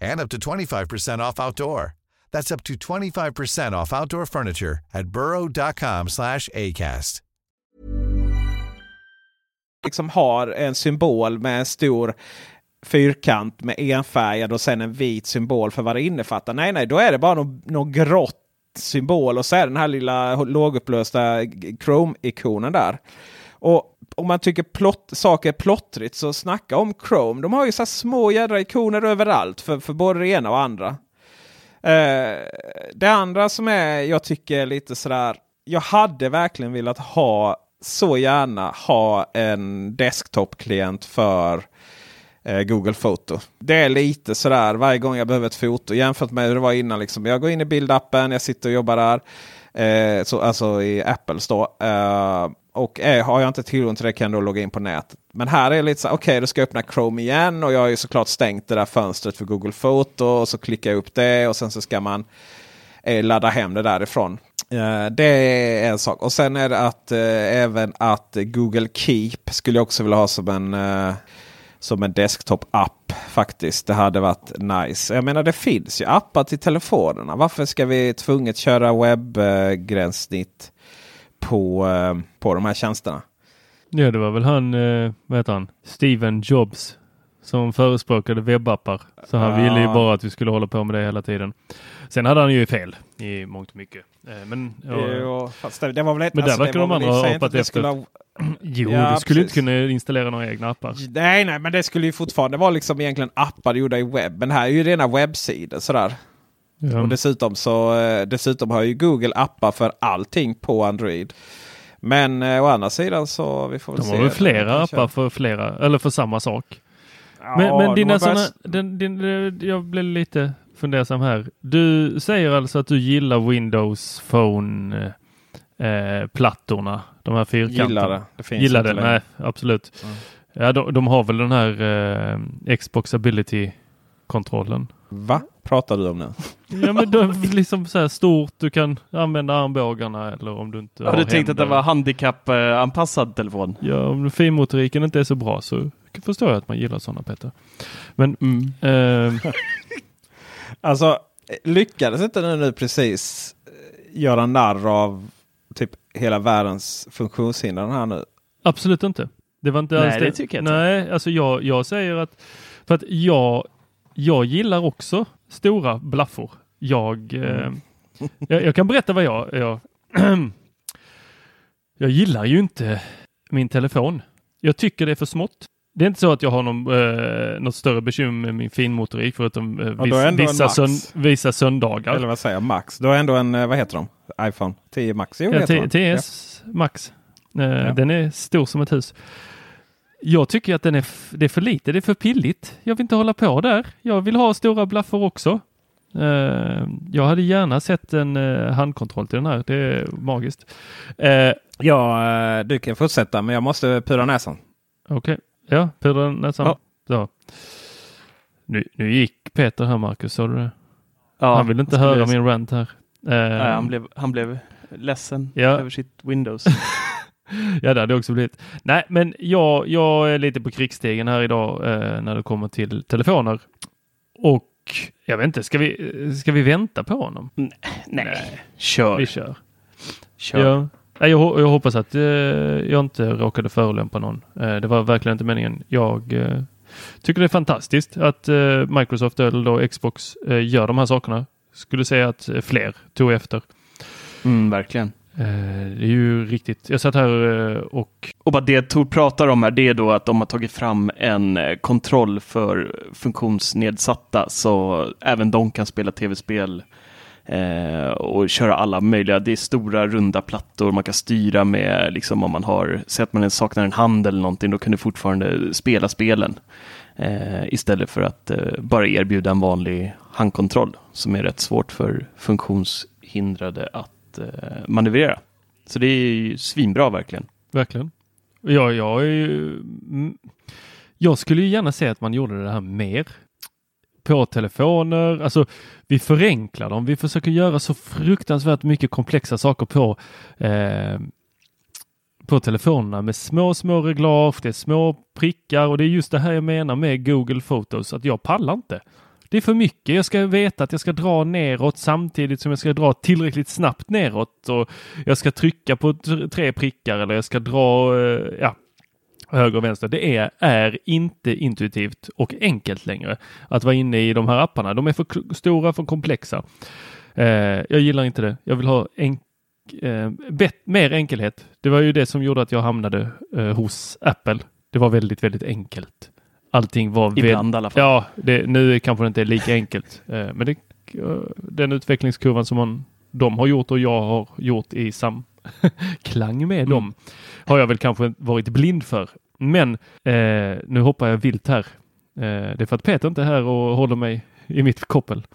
S4: and up to 25% off outdoor. That's up to 25% off outdoor furniture at burrow.com slash ACAST.
S3: liksom har en symbol med en stor fyrkant med enfärgad och sen en vit symbol för vad det innefattar. Nej, nej, då är det bara någon, någon grått symbol och så är den här lilla lågupplösta Chrome-ikonen där. Och om man tycker plott, saker är plottrigt så snacka om Chrome. De har ju så här små jädra ikoner överallt för, för både det ena och andra. Eh, det andra som är jag tycker lite sådär. Jag hade verkligen velat ha så gärna ha en desktop-klient för eh, Google Foto. Det är lite sådär varje gång jag behöver ett foto jämfört med hur det var innan. Liksom. Jag går in i bildappen, jag sitter och jobbar där. Eh, så, alltså i Apples då. Eh, och är, har jag inte tillgång till det kan jag då logga in på nätet. Men här är det lite så okej okay, då ska jag öppna Chrome igen och jag har ju såklart stängt det där fönstret för Google Foto. Och så klickar jag upp det och sen så ska man eh, ladda hem det därifrån. Eh, det är en sak. Och sen är det att eh, även att Google Keep skulle jag också vilja ha som en, eh, som en desktop-app faktiskt. Det hade varit nice. Jag menar det finns ju appar till telefonerna. Varför ska vi tvunget köra webbgränssnitt på, på de här tjänsterna?
S1: Ja, det var väl han, vad heter han, Steven Jobs som förespråkade webbappar. Så han ville ju bara att vi skulle hålla på med det hela tiden. Sen hade han ju fel i mångt och mycket. Men,
S3: ja, jo, fast det, det var väl ett,
S1: men
S3: alltså,
S1: där verkar de andra ha hoppat efter.
S3: Ha,
S1: Jo,
S3: Ja,
S1: du skulle
S3: precis.
S1: inte kunna installera några egna appar.
S3: Nej, nej, men det skulle ju fortfarande vara liksom egentligen appar gjorda i webben. Här är ju rena webbsidor sådär.
S1: Ja.
S3: Och dessutom så eh, dessutom har ju Google appar för allting på Android. Men eh, å andra sidan så vi får väl
S1: De
S3: se.
S1: har väl flera appar för flera, eller för samma sak.
S3: Ja,
S1: men men dina
S3: har börjat-
S1: din, eh, jag blev lite fundersam här. Du säger alltså att du gillar Windows Phone eh, de här fyrkanterna.
S3: Gillar det. Det finns
S1: Gillar det,
S3: längre.
S1: nej absolut. Ja, de, de har väl den här eh, Xbox Ability-kontrollen.
S3: Va? Pratar du om nu?
S1: Ja men det är liksom så här stort, du kan använda armbågarna eller om du inte
S2: Har du tänkt att det var handikappanpassad telefon?
S1: Ja, om finmotoriken inte är så bra så förstår jag att man gillar sådana Peter. Men
S2: Mm.
S1: ehm,
S3: Alltså, lyckades inte du nu precis eh, göra narr av typ hela världens funktionshinder här nu?
S1: absolut inte. Det var inte
S2: Nej,
S1: alls
S2: det tycker jag inte.
S1: Nej, alltså jag, jag säger att för att jag, jag gillar också stora blaffor. Jag, eh, jag, jag kan berätta vad jag, jag, jag gillar ju inte min telefon. Jag tycker det är för smått. Det är inte så att jag har någon, eh, något större bekymmer med min finmotorik förutom eh,
S3: ändå en
S1: vissa, sön, vissa söndagar.
S3: Eller vad säger jag? Max. Du har ändå en, eh, vad heter de? iPhone 10 Max? Jo,
S1: Ja. TS Max. Eh, Den är stor som ett hus. Jag tycker att den är, det är för lite, det är för pilligt. Jag vill inte hålla på där. Jag vill ha stora blaffor också. Eh, jag hade gärna sett en eh, handkontroll till den här. Det är magiskt. Eh,
S3: Ja, du kan fortsätta men jag måste pudra näsan.
S1: Okej, ja, Peder nästan.
S2: Ja.
S1: Så. Nu, nu gick Peter här Marcus, sa du det?
S2: Ja,
S1: han vill inte
S2: skulle
S1: höra min rant här.
S2: Nej, han, blev, han blev ledsen
S1: Ja.
S2: över sitt Windows.
S1: Ja, det hade också blivit. Nej, men jag, jag är lite på krigsstegen här idag eh, när det kommer till telefoner. Och jag vet inte, ska vi, ska vi vänta på honom?
S2: Nej, kör.
S1: Vi kör.
S2: kör.
S1: Ja. Nej, Jag, jag hoppas att eh, jag inte råkade förolämpa någon. Eh, det var verkligen inte meningen. Jag eh, tycker det är fantastiskt att eh, Microsoft eller då Xbox eh, gör de här sakerna. Skulle säga att eh, fler tog efter.
S2: Mm, verkligen.
S1: Eh, det är ju riktigt. Jag satt här eh, och
S2: Och vad det Tor pratar om här, det är då att de har tagit fram en eh, kontroll för funktionsnedsatta så även de kan spela tv-spel eh, och köra alla möjliga. Det är stora runda plattor man kan styra med, liksom om man har, säg att man saknar en hand eller någonting, då kan du fortfarande spela spelen. Eh, istället för att eh, bara erbjuda en vanlig handkontroll som är rätt svårt för funktionshindrade att eh, manövrera. Så det är ju svinbra verkligen.
S1: Verkligen. Ja, jag är ju... Mm, jag skulle ju gärna se att man gjorde det här mer. På telefoner, alltså vi förenklar dem. Vi försöker göra så fruktansvärt mycket komplexa saker på eh, på telefonerna med små, små reglage, det är små prickar och det är just det här jag menar med Google Photos, att jag pallar inte. Det är för mycket. Jag ska veta att jag ska dra neråt samtidigt som jag ska dra tillräckligt snabbt neråt och jag ska trycka på tre prickar eller jag ska dra eh, ja, höger och vänster. Det är, är inte intuitivt och enkelt längre att vara inne i de här apparna. De är för stora, för komplexa. Eh, jag gillar inte det. Jag vill ha enk eh, bet- mer enkelhet. Det var ju det som gjorde att jag hamnade eh, hos Apple. Det var väldigt, väldigt enkelt. Allting var
S2: Ibland i alla fall.
S1: Ja, det, nu kanske det inte är lika enkelt. Eh, men det, eh, den utvecklingskurvan som man, de har gjort och jag har gjort i samklang med dem har jag väl kanske varit blind för. Men eh, nu hoppar jag vilt här. Eh, det är för att Peter inte är här och håller mig i mitt koppel.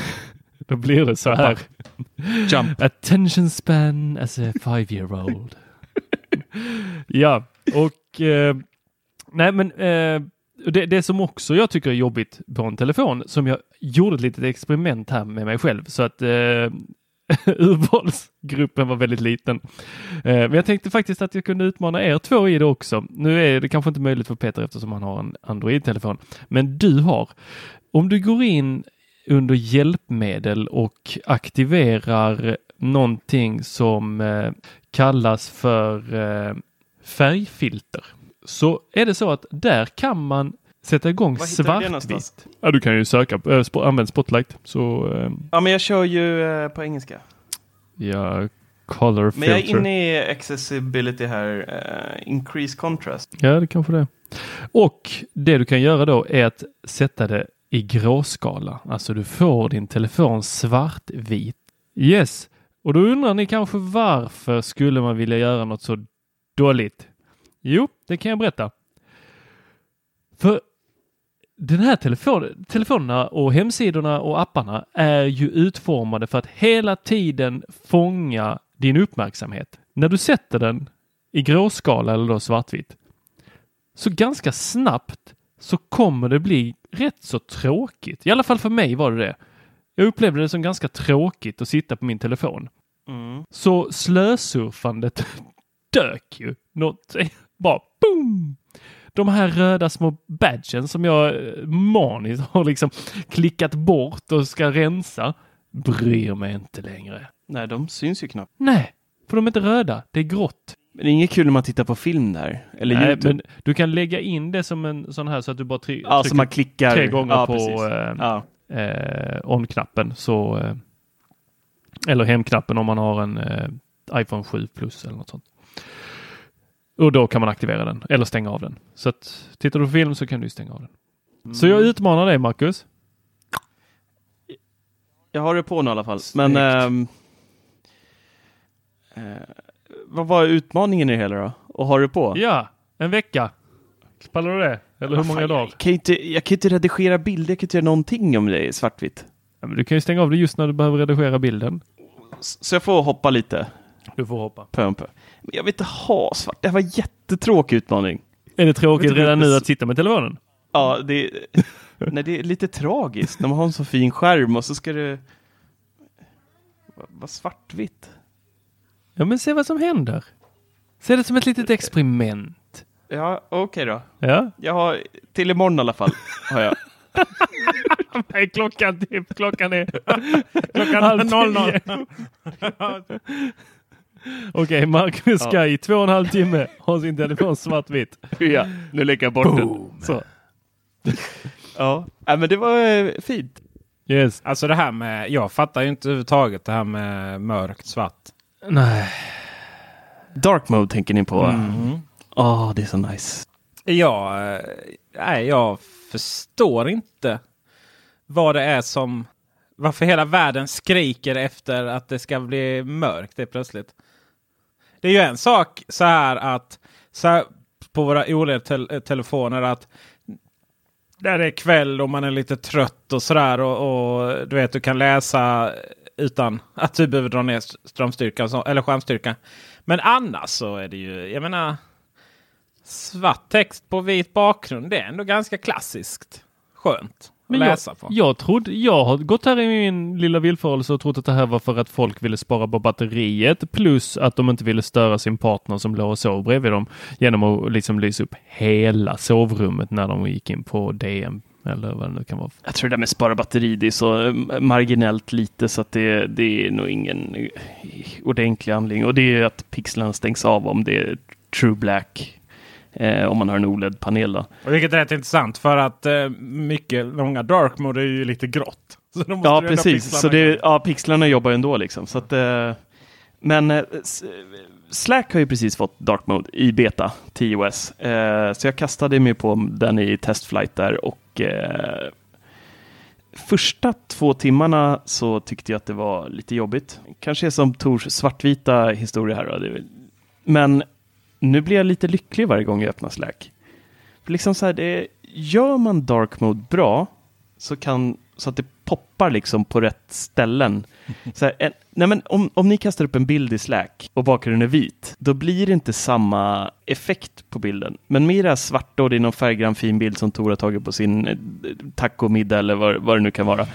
S1: Då blir det så här.
S2: Jump.
S1: Attention span as a five year old. ja, och eh, nej men eh, det, det som också jag tycker är jobbigt på en telefon som jag gjorde ett litet experiment här med mig själv så att eh, urvalsgruppen var väldigt liten. Eh, men jag tänkte faktiskt att jag kunde utmana er två i det också. Nu är det kanske inte möjligt för Peter eftersom han har en Android-telefon. Men du har. Om du går in under hjälpmedel och aktiverar någonting som eh, kallas för eh, färgfilter så är det så att där kan man sätta igång svartvitt. Ja, du kan ju söka, äh, sp- använd Spotlight. Så eh,
S2: Ja, men jag kör ju eh, på engelska.
S1: jag color
S2: Men jag är
S1: filter.
S2: inne i accessibility här. Uh, increase contrast.
S1: Ja, det kanske det. Och det du kan göra då är att sätta det i gråskala. Alltså du får din telefon svartvit. Yes, och då undrar ni kanske varför skulle man vilja göra något så dåligt? Jo, det kan jag berätta. För den här telefon, telefonerna och hemsidorna och apparna är ju utformade för att hela tiden fånga din uppmärksamhet. När du sätter den i gråskala eller då svartvitt så ganska snabbt så kommer det bli rätt så tråkigt. I alla fall för mig var det det. Jag upplevde det som ganska tråkigt att sitta på min telefon.
S2: Mm.
S1: Så slösurfandet dök ju. Något bara boom! De här röda små badgen som jag eh, maniskt har liksom klickat bort och ska rensa bryr mig inte längre.
S2: Nej, de syns ju knappt.
S1: Nej, för de är inte röda. Det är grått.
S2: Men det är inget kul när man tittar på film där. Eller
S1: Nej,
S2: YouTube.
S1: men du kan lägga in det som en sån här så att du bara try-
S2: Ja,
S1: trycker
S2: man klickar.
S1: tre gånger
S2: Ja,
S1: på eh,
S2: Ja.
S1: eh, on-knappen. Så, eh, eller hem-knappen om man har en eh, iPhone 7 Plus eller något sånt. Och då kan man aktivera den eller stänga av den. Så att tittar du på film så kan du stänga av den. Så jag
S2: Mm.
S1: utmanar dig Marcus.
S2: Jag har det på nu i alla fall. Men ehm, eh, vad var utmaningen i det hela då? Och har det på?
S1: Ja, en vecka. Pallar du det? Eller hur
S2: Vad
S1: många
S2: fan,
S1: dagar?
S2: Jag kan, inte, jag kan inte redigera bilder, jag kan inte göra någonting om det är svartvitt.
S1: Ja, men du kan ju stänga av det just när du behöver redigera bilden.
S2: Så jag får hoppa lite.
S1: Du får hoppa.
S2: Pö pö. Men jag vill inte ha svart. Det här var en jättetråkig utmaning.
S1: Är det tråkigt redan
S2: det-
S1: nu att sitta med telefonen?
S2: Ja, det, nej, det är lite tragiskt när man har en så fin skärm och så ska det vara svartvitt.
S1: Ja, men se vad som händer. Se det som ett litet experiment.
S2: Ja, okej då.
S1: Ja.
S2: Jag har, till imorgon i alla fall, har jag.
S1: Nej, klockan, typ, klockan är klockan 00. Okej, Marcus
S2: Ja.
S1: ska i två och en halv timme ha sin telefon svartvit.
S2: Ja, nu lägger jag bort den. Så. Ja, nej, men det var eh, fint.
S1: Yes.
S3: Alltså det här med, jag fattar ju inte överhuvudtaget det här med mörkt svart.
S1: Nej.
S2: Dark mode tänker ni på? Ja,
S3: Mm.
S2: det är så nice.
S3: Jag, eh, nej, jag förstår inte vad det är som... Varför hela världen skriker efter att det ska bli mörkt det plötsligt. Det är ju en sak så här att så här, på våra OLED-telefoner eh, att där det är kväll och man är lite trött och sådär och, och du vet du kan läsa utan att du behöver dra ner strömstyrkan så, eller skärmstyrkan. Men annars så är det ju, jag menar svart text på vit bakgrund. Det är ändå ganska klassiskt. Skönt
S1: men jag,
S3: läsa på.
S1: jag, trodde, jag har gått här i min lilla villfarelse och trott att det här var för att folk ville spara på batteriet plus att de inte ville störa sin partner som låg och sov bredvid dem genom att liksom lysa upp hela sovrummet när de gick in på DM eller vad det nu kan vara.
S2: Jag tror det där med spara batteri, det är så eh, marginellt lite så att det, det är nog ingen eh, ordentlig anledning. Och det är att pixlarna stängs av om det är true black. Eh, om man har en OLED-panel
S3: vilket är rätt intressant för att eh, mycket långa dark mode är ju lite grått. Så då måste
S2: Ja, precis.
S3: pixlarna
S2: Så det, ja, pixlarna jobbar ju ändå liksom. Så att, eh, men eh, Slack har ju precis fått dark mode i beta, TOS. Eh, så jag kastade mig på den i testflight där och eh, första två timmarna så tyckte jag att det var lite jobbigt. Kanske är som Tors svartvita historia här. Men nu blir jag lite lycklig varje gång jag öppnar Slack. För liksom så här, det, gör man dark mode bra så, kan, så att det poppar liksom på rätt ställen. Så här, en, nej men om, om ni kastar upp en bild i Slack och bakgrunden är vit, då blir det inte samma effekt på bilden. Men med det här svarta och det är någon färggrann fin bild som Tor har tagit på sin eh, tacomiddag eller vad, vad det nu kan vara.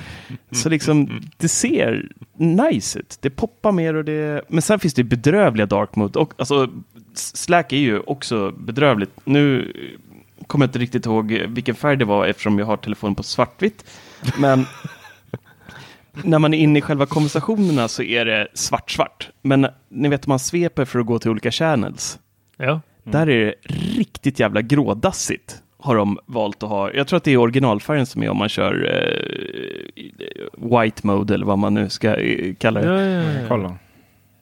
S2: Så liksom, det ser nice ut. Det poppar mer och det... Men sen finns det bedrövliga dark mode. Och, alltså, Slack är ju också bedrövligt. Nu kommer jag inte riktigt ihåg vilken färg det var eftersom jag har telefonen på svartvitt. Men när man är inne i själva konversationerna så är det svart-svart. Men ni vet, man sveper för att gå till olika channels.
S1: Ja.
S2: Där är det riktigt jävla grådassigt. Har de valt att ha. Jag tror att det är originalfärgen som är om man kör eh, white mode eller vad man nu ska eh, kalla det.
S1: Ja, ja, ja.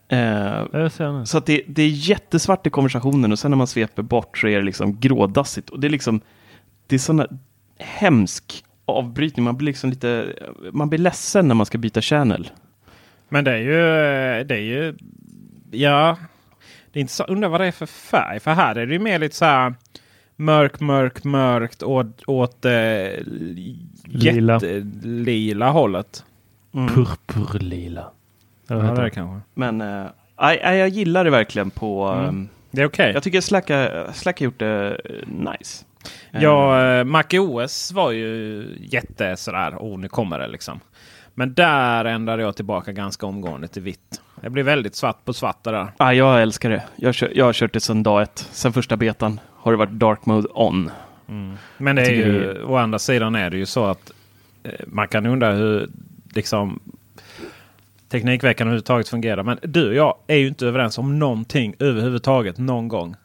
S2: Eh, så att det, det är jättesvart i konversationen och sen när man sveper bort så är det liksom grådassigt. Och det är liksom, det är sån hemsk avbrytning. Man blir liksom lite, man blir ledsen när man ska byta channel.
S3: Men det är ju, det är ju, ja. Det är inte så, undrar vad det är för färg. För här är det ju mer lite så här mörk, mörk, mörkt åt, åt eh,
S1: Lila.
S3: jättelila hållet.
S1: Purpurlila. Eller vad
S3: Ja,
S1: heter
S3: det är
S1: det?
S3: kanske.
S2: Men eh, aj, aj, jag gillar det verkligen på...
S3: Mm.
S2: ehm,
S3: Det är okej.
S2: Jag tycker Slack Slack har gjort det eh, nice. Eh,
S3: Ja, eh, MacOS var ju jätte sådär, oh nu kommer det liksom. Men där ändrade jag tillbaka ganska omgående till vitt. Det blir väldigt svart på svart där.
S2: ah, jag älskar det. Jag, kör, jag har kört det sedan dag ett. Sen första betan har det varit dark mode on.
S3: Men det är ju,
S2: det
S3: å andra sidan är det ju så att eh, man kan undra hur liksom Teknikveckan överhuvudtaget fungerar. Men du och jag är ju inte överens om någonting överhuvudtaget någon gång.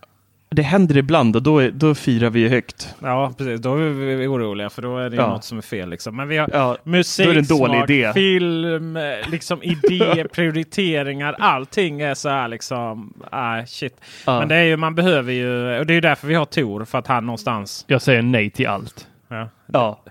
S2: Det händer ibland och då, är, då firar vi högt.
S3: Ja, precis. Då är vi oroliga för då är det
S2: Ja.
S3: något som är fel. Liksom. Men vi har
S2: Ja,
S3: musik,
S2: då är det en dålig
S3: smak,
S2: idé.
S3: film, liksom idé, prioriteringar. Allting är så här liksom. Ah, shit.
S2: Ja.
S3: Men det är ju, man behöver ju, och det är ju därför vi har Tor. För att han någonstans.
S1: Jag säger nej till allt.
S3: Ja.
S2: Ja.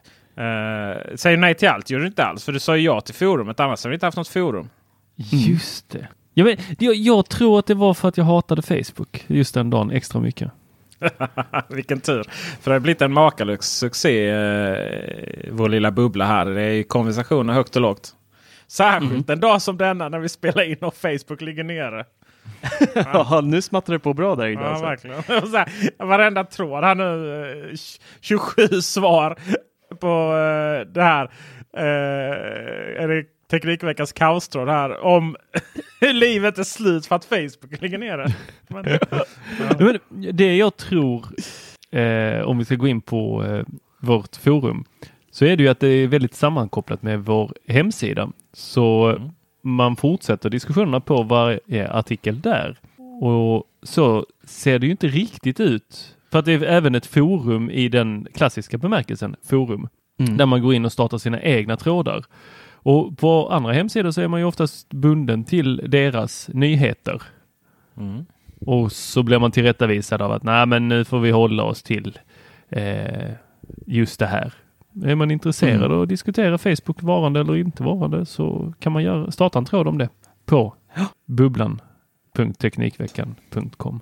S3: Uh, säger nej till allt gör du inte alls. För du sa ju ja till forumet. Annars har vi inte haft något forum.
S1: Just det. Jag, vet, jag, jag tror att det var för att jag hatade Facebook just den dagen extra mycket.
S3: Vilken tur. För det har blivit en makalös succé. eh, vår lilla bubbla här. Det är ju konversationer högt och lågt. Särskilt en dag som denna när vi spelar in och Facebook ligger nere.
S2: Ja, nu smattrar det på bra där inne.
S3: Ja,
S2: alltså.
S3: verkligen. Så här, varenda tråd här nu. eh, 27 svar på eh, det här. Eh, är det Teknikveckans kaostråd här om hur livet är slut för att Facebook ligger nere. Men,
S1: Men det jag tror, eh, om vi ska gå in på eh, vårt forum, så är det ju att det är väldigt sammankopplat med vår hemsida. Så man fortsätter diskussionerna på varje artikel där. Och så ser det ju inte riktigt ut. För att det är även ett forum i den klassiska bemärkelsen, forum,
S2: Mm.
S1: där man går in och startar sina egna trådar. Och på andra hemsidor så är man ju oftast bunden till deras nyheter. Och så blir man tillrättavisad av att nej men nu får vi hålla oss till eh, just det här. Är man intresserad
S2: Mm.
S1: av att diskutera Facebook varande eller inte varande så kan man göra, starta en tråd om det på bubblan.teknikveckan.com.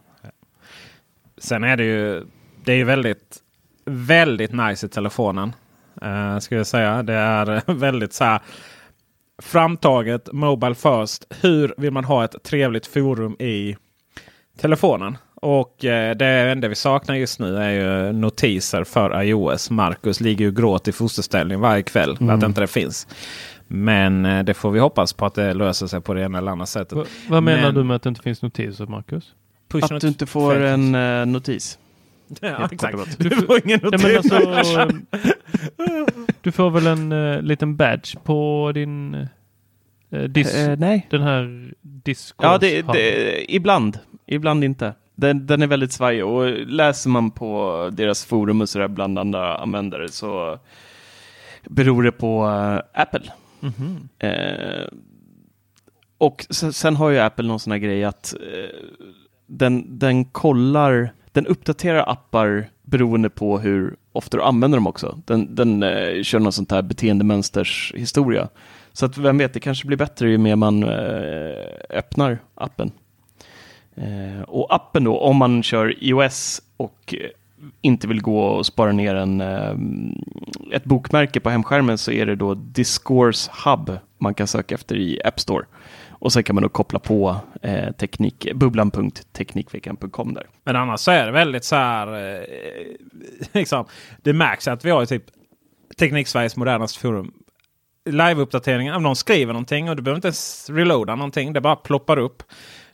S3: Sen är det ju, det är ju väldigt, väldigt nice i telefonen. Uh, ska jag säga. Det är väldigt så här framtaget, Mobile first. Hur vill man ha ett trevligt forum i telefonen? Och eh, det enda vi saknar just nu är ju notiser för iOS. Marcus ligger ju gråt i fosterställning varje kväll för att
S1: Mm.
S3: inte det finns. Men eh, det får vi hoppas på att det löser sig på det ena eller andra sättet.
S1: Va, vad menar
S3: Men-
S1: du med att det inte finns notiser, Marcus?
S3: Push
S2: Att du inte får en eh, notis.
S3: Ja, exakt. Du får ingen
S1: Ja,
S3: notis.
S1: men alltså, du får väl en eh, liten badge på din eh, dis,
S2: Eh, nej.
S1: den här Discord?
S2: Ja, det, det, ibland. Ibland inte. Den, den är väldigt svajig och läser man på deras forum och sådär bland andra användare så beror det på Apple.
S1: Mhm.
S2: Eh, och sen, sen har ju Apple någon sån här grej att den, den kollar, den uppdaterar appar beroende på hur ofta du använder dem också. Den, den eh, kör någon sånt här beteendemönsters historia. Så att vem vet, det kanske blir bättre ju mer man eh, öppnar appen. Eh, och appen då, om man kör iOS och inte vill gå och spara ner en, eh, ett bokmärke på hemskärmen så är det då Discourse Hub man kan söka efter i App Store. Och sen kan man då koppla på eh, teknik, bubblan.teknikveckan.com där.
S3: Men annars så är det väldigt så här. Eh, liksom, det märks att vi har ju typ Teknik-Sveriges modernaste forum. Live-uppdateringar. Om någon skriver någonting och du behöver inte ens reloada någonting. Det bara ploppar upp.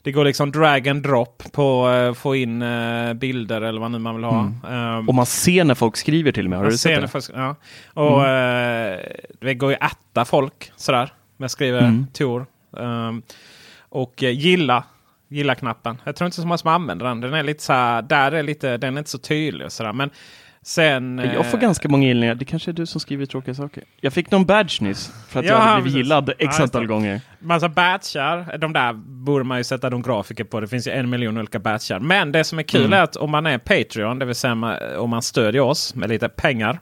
S3: Det går liksom drag and drop på eh, få in eh, bilder eller vad nu man vill ha. Ehm,
S2: Och man ser när folk skriver till och med. Har du
S3: ser
S2: sett
S3: det först, ja. Och eh, det går ju att ätta folk sådär. Men jag skriver
S2: Mm.
S3: Tor. Ehm, och eh, gilla. Gilla-knappen. Jag tror inte så många som använder den. Den är lite så här, där är lite, den är inte så tydlig. Och så där. Men Sen,
S2: Jag får
S3: eh,
S2: ganska många gillningar. Det kanske är du som skriver tråkiga saker. Jag fick någon badge nyss för att
S3: Ja,
S2: jag hade blivit gillad x antal gånger.
S3: Massa batchar. De där borde man ju sätta de grafiker på. Det finns ju en miljon olika batchar. Men det som är kul
S2: Mm.
S3: är att om man är Patreon, det vill säga om man stödjer oss med lite pengar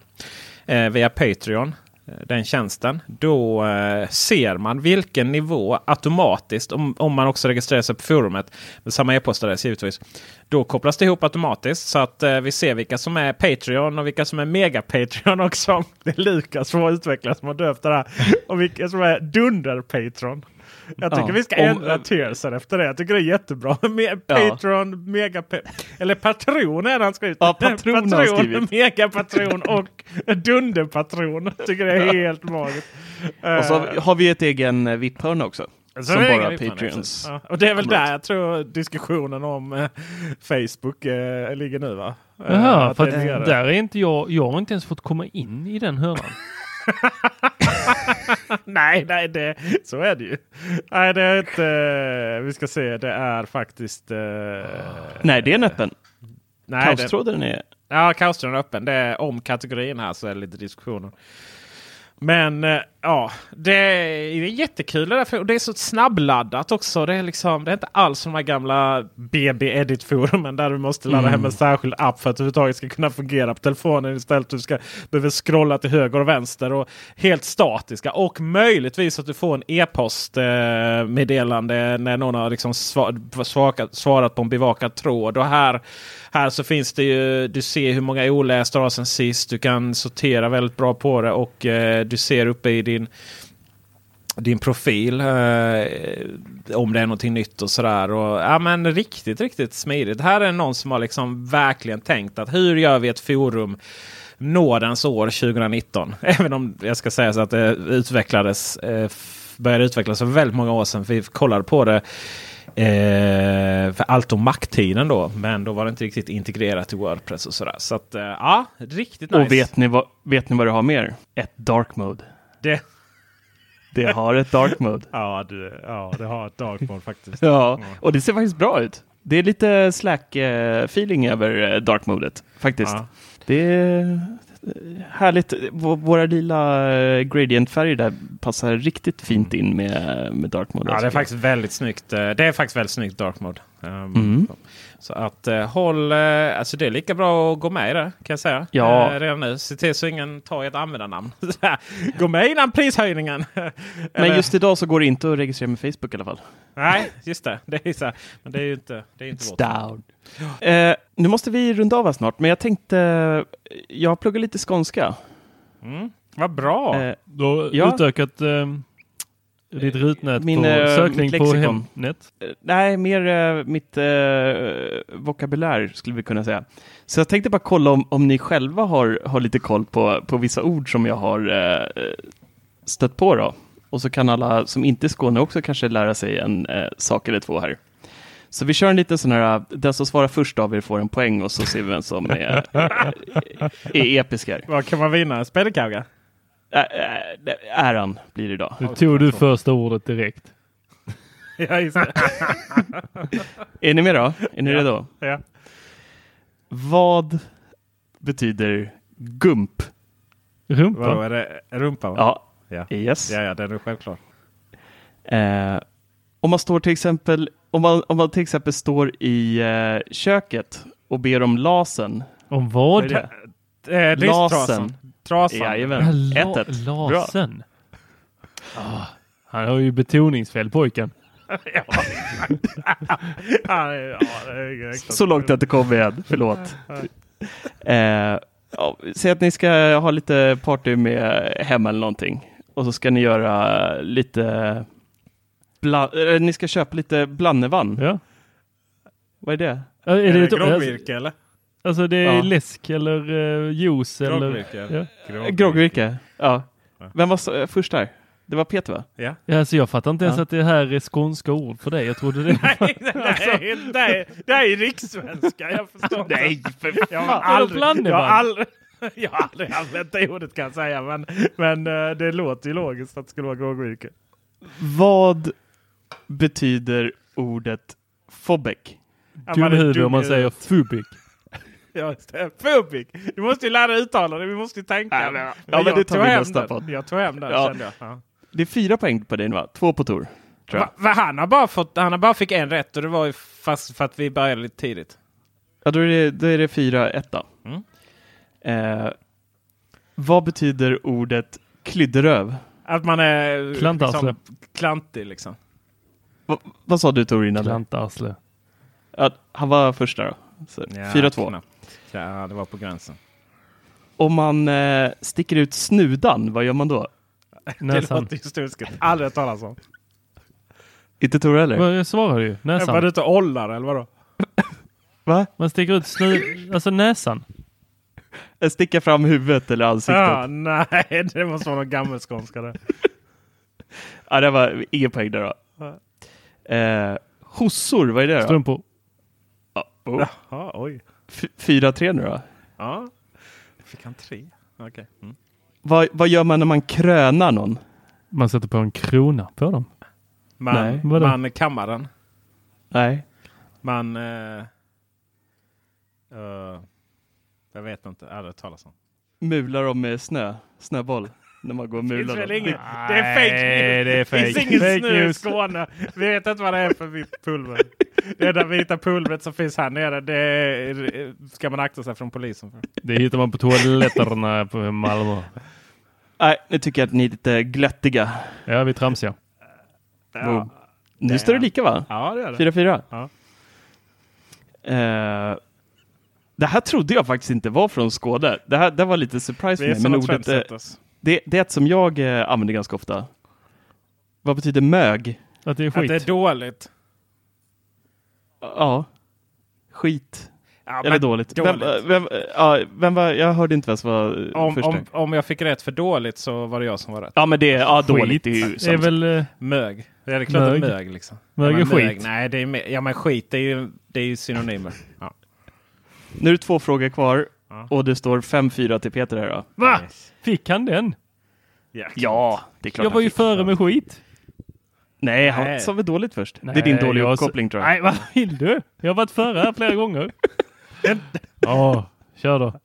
S3: eh, via Patreon, Eh, den tjänsten, då eh, ser man vilken nivå automatiskt, om, om man också registrerar sig på forumet med samma e-postadress givetvis. Då kopplas det ihop automatiskt så att eh, vi ser vilka som är Patreon och vilka som är Mega-Patreon också. Det är Lukas som har utvecklat som har döpt det här. Och vilka som är Dunder-Patreon. Jag tycker
S2: Ja,
S3: vi ska
S2: om-
S3: ändra tiersen efter det. Jag tycker det är jättebra. Me- Patreon, mega eller patron är det han skrivit.
S2: Ja, patron har skrivit.
S3: megapatron och dunderpatron. Jag tycker det är helt magiskt.
S2: Och så
S3: Eh,
S2: har vi ett egen eh, VIP-hörn också.
S3: så
S2: som bara Patreons.
S3: Ja, och det är väl där jag tror diskussionen om eh, Facebook eh, ligger nu va? Eh,
S1: Jaha,
S3: att
S1: för där är inte jag. Jag har inte ens fått komma in i den hörnan.
S3: nej, nej, det, så är det ju. Nej, det är inte... Vi ska se, det är faktiskt... Eh,
S2: Nej, det är en öppen.
S3: nej,
S2: Kaostråden är...
S3: Ja, kaostråden är öppen. Det är om kategorin här så är det lite diskussioner. Men eh, ja, det är, jättekul det där. och Det är så snabbladdat också. Det är, liksom, det är inte alls som de här gamla BB-edit-forumen där du måste ladda
S2: Mm.
S3: hem en särskild app för att överhuvudtaget ska kunna fungera på telefonen istället. Du ska behöva scrolla till höger och vänster och helt statiska. Och möjligtvis att du får en e-postmeddelande när någon har liksom sva- svarat, svarat på en bevakad tråd. Och här, här så finns det ju, du ser hur många olästa har sen sist. Du kan sortera väldigt bra på det och eh, du ser uppe i din din profil eh, om det är någonting nytt och sådär. Och, ja, men riktigt, riktigt smidigt. Här är någon som har liksom verkligen tänkt att hur gör vi ett forum nådens år 2019? Även om jag ska säga så att det utvecklades, eh, började utvecklas för väldigt många år sedan. Vi kollade på det Eh, för allt om Mac-tiden då. Men då var det inte riktigt integrerat i Wordpress och sådär. Så att eh, ja, riktigt nice.
S2: Och vet ni, vad, vet ni vad det har mer? Ett dark mode.
S3: Det,
S2: Det har ett dark mode.
S3: ja, du, ja, det har ett dark mode faktiskt.
S2: Ja, och det ser faktiskt bra ut. Det är lite slack-feeling över eh, dark modet faktiskt.
S3: Ja.
S2: Det är eh, härligt. Våra lila eh, gradient-färger där passar riktigt fint in med, med dark mode.
S3: Ja, det är faktiskt väldigt snyggt. eh, Det är faktiskt väldigt snyggt Dark Mode. Um,
S2: Mm.
S3: Så att eh, håll, eh, alltså det är lika bra att gå med i det kan jag säga.
S2: Ja.
S3: Eh, redan nu. Se till så ingen tar ert användarnamn. Gå med innan prishöjningen.
S2: Men just idag så går det inte att registrera med Facebook i alla fall.
S3: Nej, just det. Det är så här. Men det är ju inte, det är inte vårt.
S2: Down. Eh, nu måste vi runda av här snart, men jag tänkte, jag pluggar lite skånska.
S3: Mm. Vad bra!
S2: Eh,
S1: har
S2: Ja.
S1: utökat eh, ditt rutnät
S2: Min,
S1: på
S2: eh,
S1: sökning på. Hemnet.
S2: Eh, Nej, mer eh, mitt eh, vokabulär skulle vi kunna säga. Så jag tänkte bara kolla om, om ni själva har, har lite koll på, på vissa ord som jag har eh, stött på. Då. Och så kan alla som inte är Skåne också kanske lära sig en eh, sak eller två här. Så vi kör en liten sån här, den som svarar först av er får en poäng och så ser vi vem som är, är episk här.
S3: Vad kan man vinna? Spelkauga?
S2: Ä- äran blir det idag.
S1: Nu tog du första ordet direkt.
S3: Ja, just det.
S2: Är ni med då? Är ni
S3: Ja.
S2: redo?
S3: ja.
S2: Vad betyder gump?
S1: Rumpa.
S3: Vadå, är det rumpa? Va?
S2: Ja,
S3: Ja.
S2: yes.
S3: ja, ja, den är självklar.
S2: Eh, om man står till exempel, om man, om man till exempel står i eh, köket och ber om lasen.
S1: Om vad?
S2: Vad är det?
S3: Eh, Listtrasan. Trasan.
S2: Jajamän,
S1: La,
S2: 1-1. Bra.
S1: lasen. Ah, han har ju betoningsfel pojken.
S3: ja. ja, det är direkt.
S2: Så långt jag inte kommit än, förlåt. Eh, ja, säg att ni ska ha lite party med hem eller någonting. Och så ska ni göra lite, bla, eh, ni ska köpa lite blannevann.
S1: Ja.
S2: Vad är det?
S1: Är
S3: Är
S1: det
S3: det groggvirke eller?
S1: Alltså det är
S2: Ja.
S1: läsk eller uh, juice eller...
S3: Groggvirke.
S1: Ja.
S2: Groggvirke. Ja. Vem var så- först där? Det var Peter va?
S3: Ja.
S1: Ja, alltså jag fattar inte ens
S2: Ja.
S1: att det här är skånska ord för dig. Jag trodde det
S3: Nej,
S1: var...
S3: det är, det är, det är rikssvenska. Jag förstår.
S2: Nej, för
S3: Jag har aldrig, jag har aldrig, jag har aldrig använt det ordet kan jag säga. Men, men eh, det låter ju logiskt att det skulle vara groggvirke.
S2: Vad betyder ordet fobek?
S1: Dumhuvud
S3: dum
S1: om man säger fubik.
S3: Ja. Fubik! Du måste ju lära dig uttala det. Vi måste ju tänka.
S2: Ja, men- ja,
S3: jag
S2: men det tar
S3: tog
S2: vi
S3: hem
S2: nästa
S3: den. Jag tog hem den
S2: Ja.
S3: kände jag. Ja.
S2: Det är fyra poäng på din va? Två på Tor. Jag.
S3: Va, va, han, har bara fått, han har bara fick en rätt och det var ju fast för att vi började lite tidigt.
S2: Ja, då är det, då är det fyra ett.
S3: Mm.
S2: Eh, vad betyder ordet klydderöv?
S3: Att man är liksom, klantig liksom.
S2: Va, vad sa du Tor innan?
S1: Klantarsle.
S2: Ja, han var första då. Så,
S3: Ja,
S2: 4-2.
S3: Ja, det var på gränsen.
S2: Om man eh, sticker ut snudan, vad gör man då?
S3: Det
S1: Näsan.
S3: låter ju stuskigt. Aldrig hört talas om.
S2: Inte Tor heller?
S1: Vad Jag svarar ju.
S3: Var
S1: Näsan.
S3: du ute och ollar eller vadå?
S2: Va?
S1: Man sticker ut snu... Alltså näsan.
S2: Eh, Sticka fram huvudet eller ansiktet?
S3: Ja,
S2: Ja.
S3: nej, det måste vara någon gammelskånska det.
S2: det var ingen poäng där då. Eh, hossor, vad är det då?
S1: Strumpor.
S2: Ja, oh.
S3: Jaha, oj.
S2: F- 4-3 nu då.
S3: Ja. Fick han tre? Okej. Mm.
S2: Vad, vad gör man när man krönar någon?
S1: Man sätter på en krona på dem.
S3: Man,
S2: Nej,
S1: vadå?
S3: man kammar den.
S2: Nej.
S3: Man... eh, eh, jag vet inte. Aldrig hört talas om.
S2: Mular dem med snö, snöboll. När man går och
S3: Det
S2: mular
S3: inget. Det är fake news.
S1: det är fake.
S3: finns ingen
S1: Fake
S3: snö i. Skåne. Vi vet inte vad det är för vitt pulver. Det där vita pulvret som finns här nere, det ska man akta sig från polisen för.
S1: Det hittar man på toaletterna på Malmö.
S2: Nej, nu tycker jag att ni är lite glöttiga.
S1: Ja, vi är tramsiga.
S2: Boom. Nu står det lika va?
S3: Ja, det är det.
S2: 4-4.
S3: Ja.
S2: Eh, det här trodde jag faktiskt inte var från Skåne. Det här det var lite surprise för
S3: är
S2: mig. Men ordet, eh. Det, det är ett som jag eh, använder ganska ofta. Vad betyder mög?
S1: Att det är
S3: Att
S1: skit.
S3: det är dåligt.
S2: Ja, skit.
S3: Ja,
S2: Eller dåligt.
S3: dåligt.
S2: Vem, vem, ja, vem var, jag hörde inte vem som var eh,
S3: Om,
S2: först.
S3: om, om jag fick rätt för dåligt så var det jag som var rätt.
S2: Ja, men det är ja, dåligt. Det är ju
S1: Det är väl... eh,
S3: Mög. Det är klart mög.
S1: Mög.
S3: mög liksom.
S1: Mög
S3: ja,
S1: är skit.
S3: Nej, det är, ja, men skit det är ju, det är ju synonymer. Ja.
S2: Nu är det två frågor kvar
S3: Ja.
S2: och det står 5-4 till Peter här då.
S1: Va? Fick han den?
S3: Ja,
S2: Ja, det är klart
S1: Jag var ju före med skit.
S2: Nej, han
S3: Nej.
S2: sa väl dåligt först. det är din
S1: Nej,
S2: dåliga uppkoppling tror jag.
S1: Nej, vad vill du? Jag har varit före här flera gånger. Ja, kör då.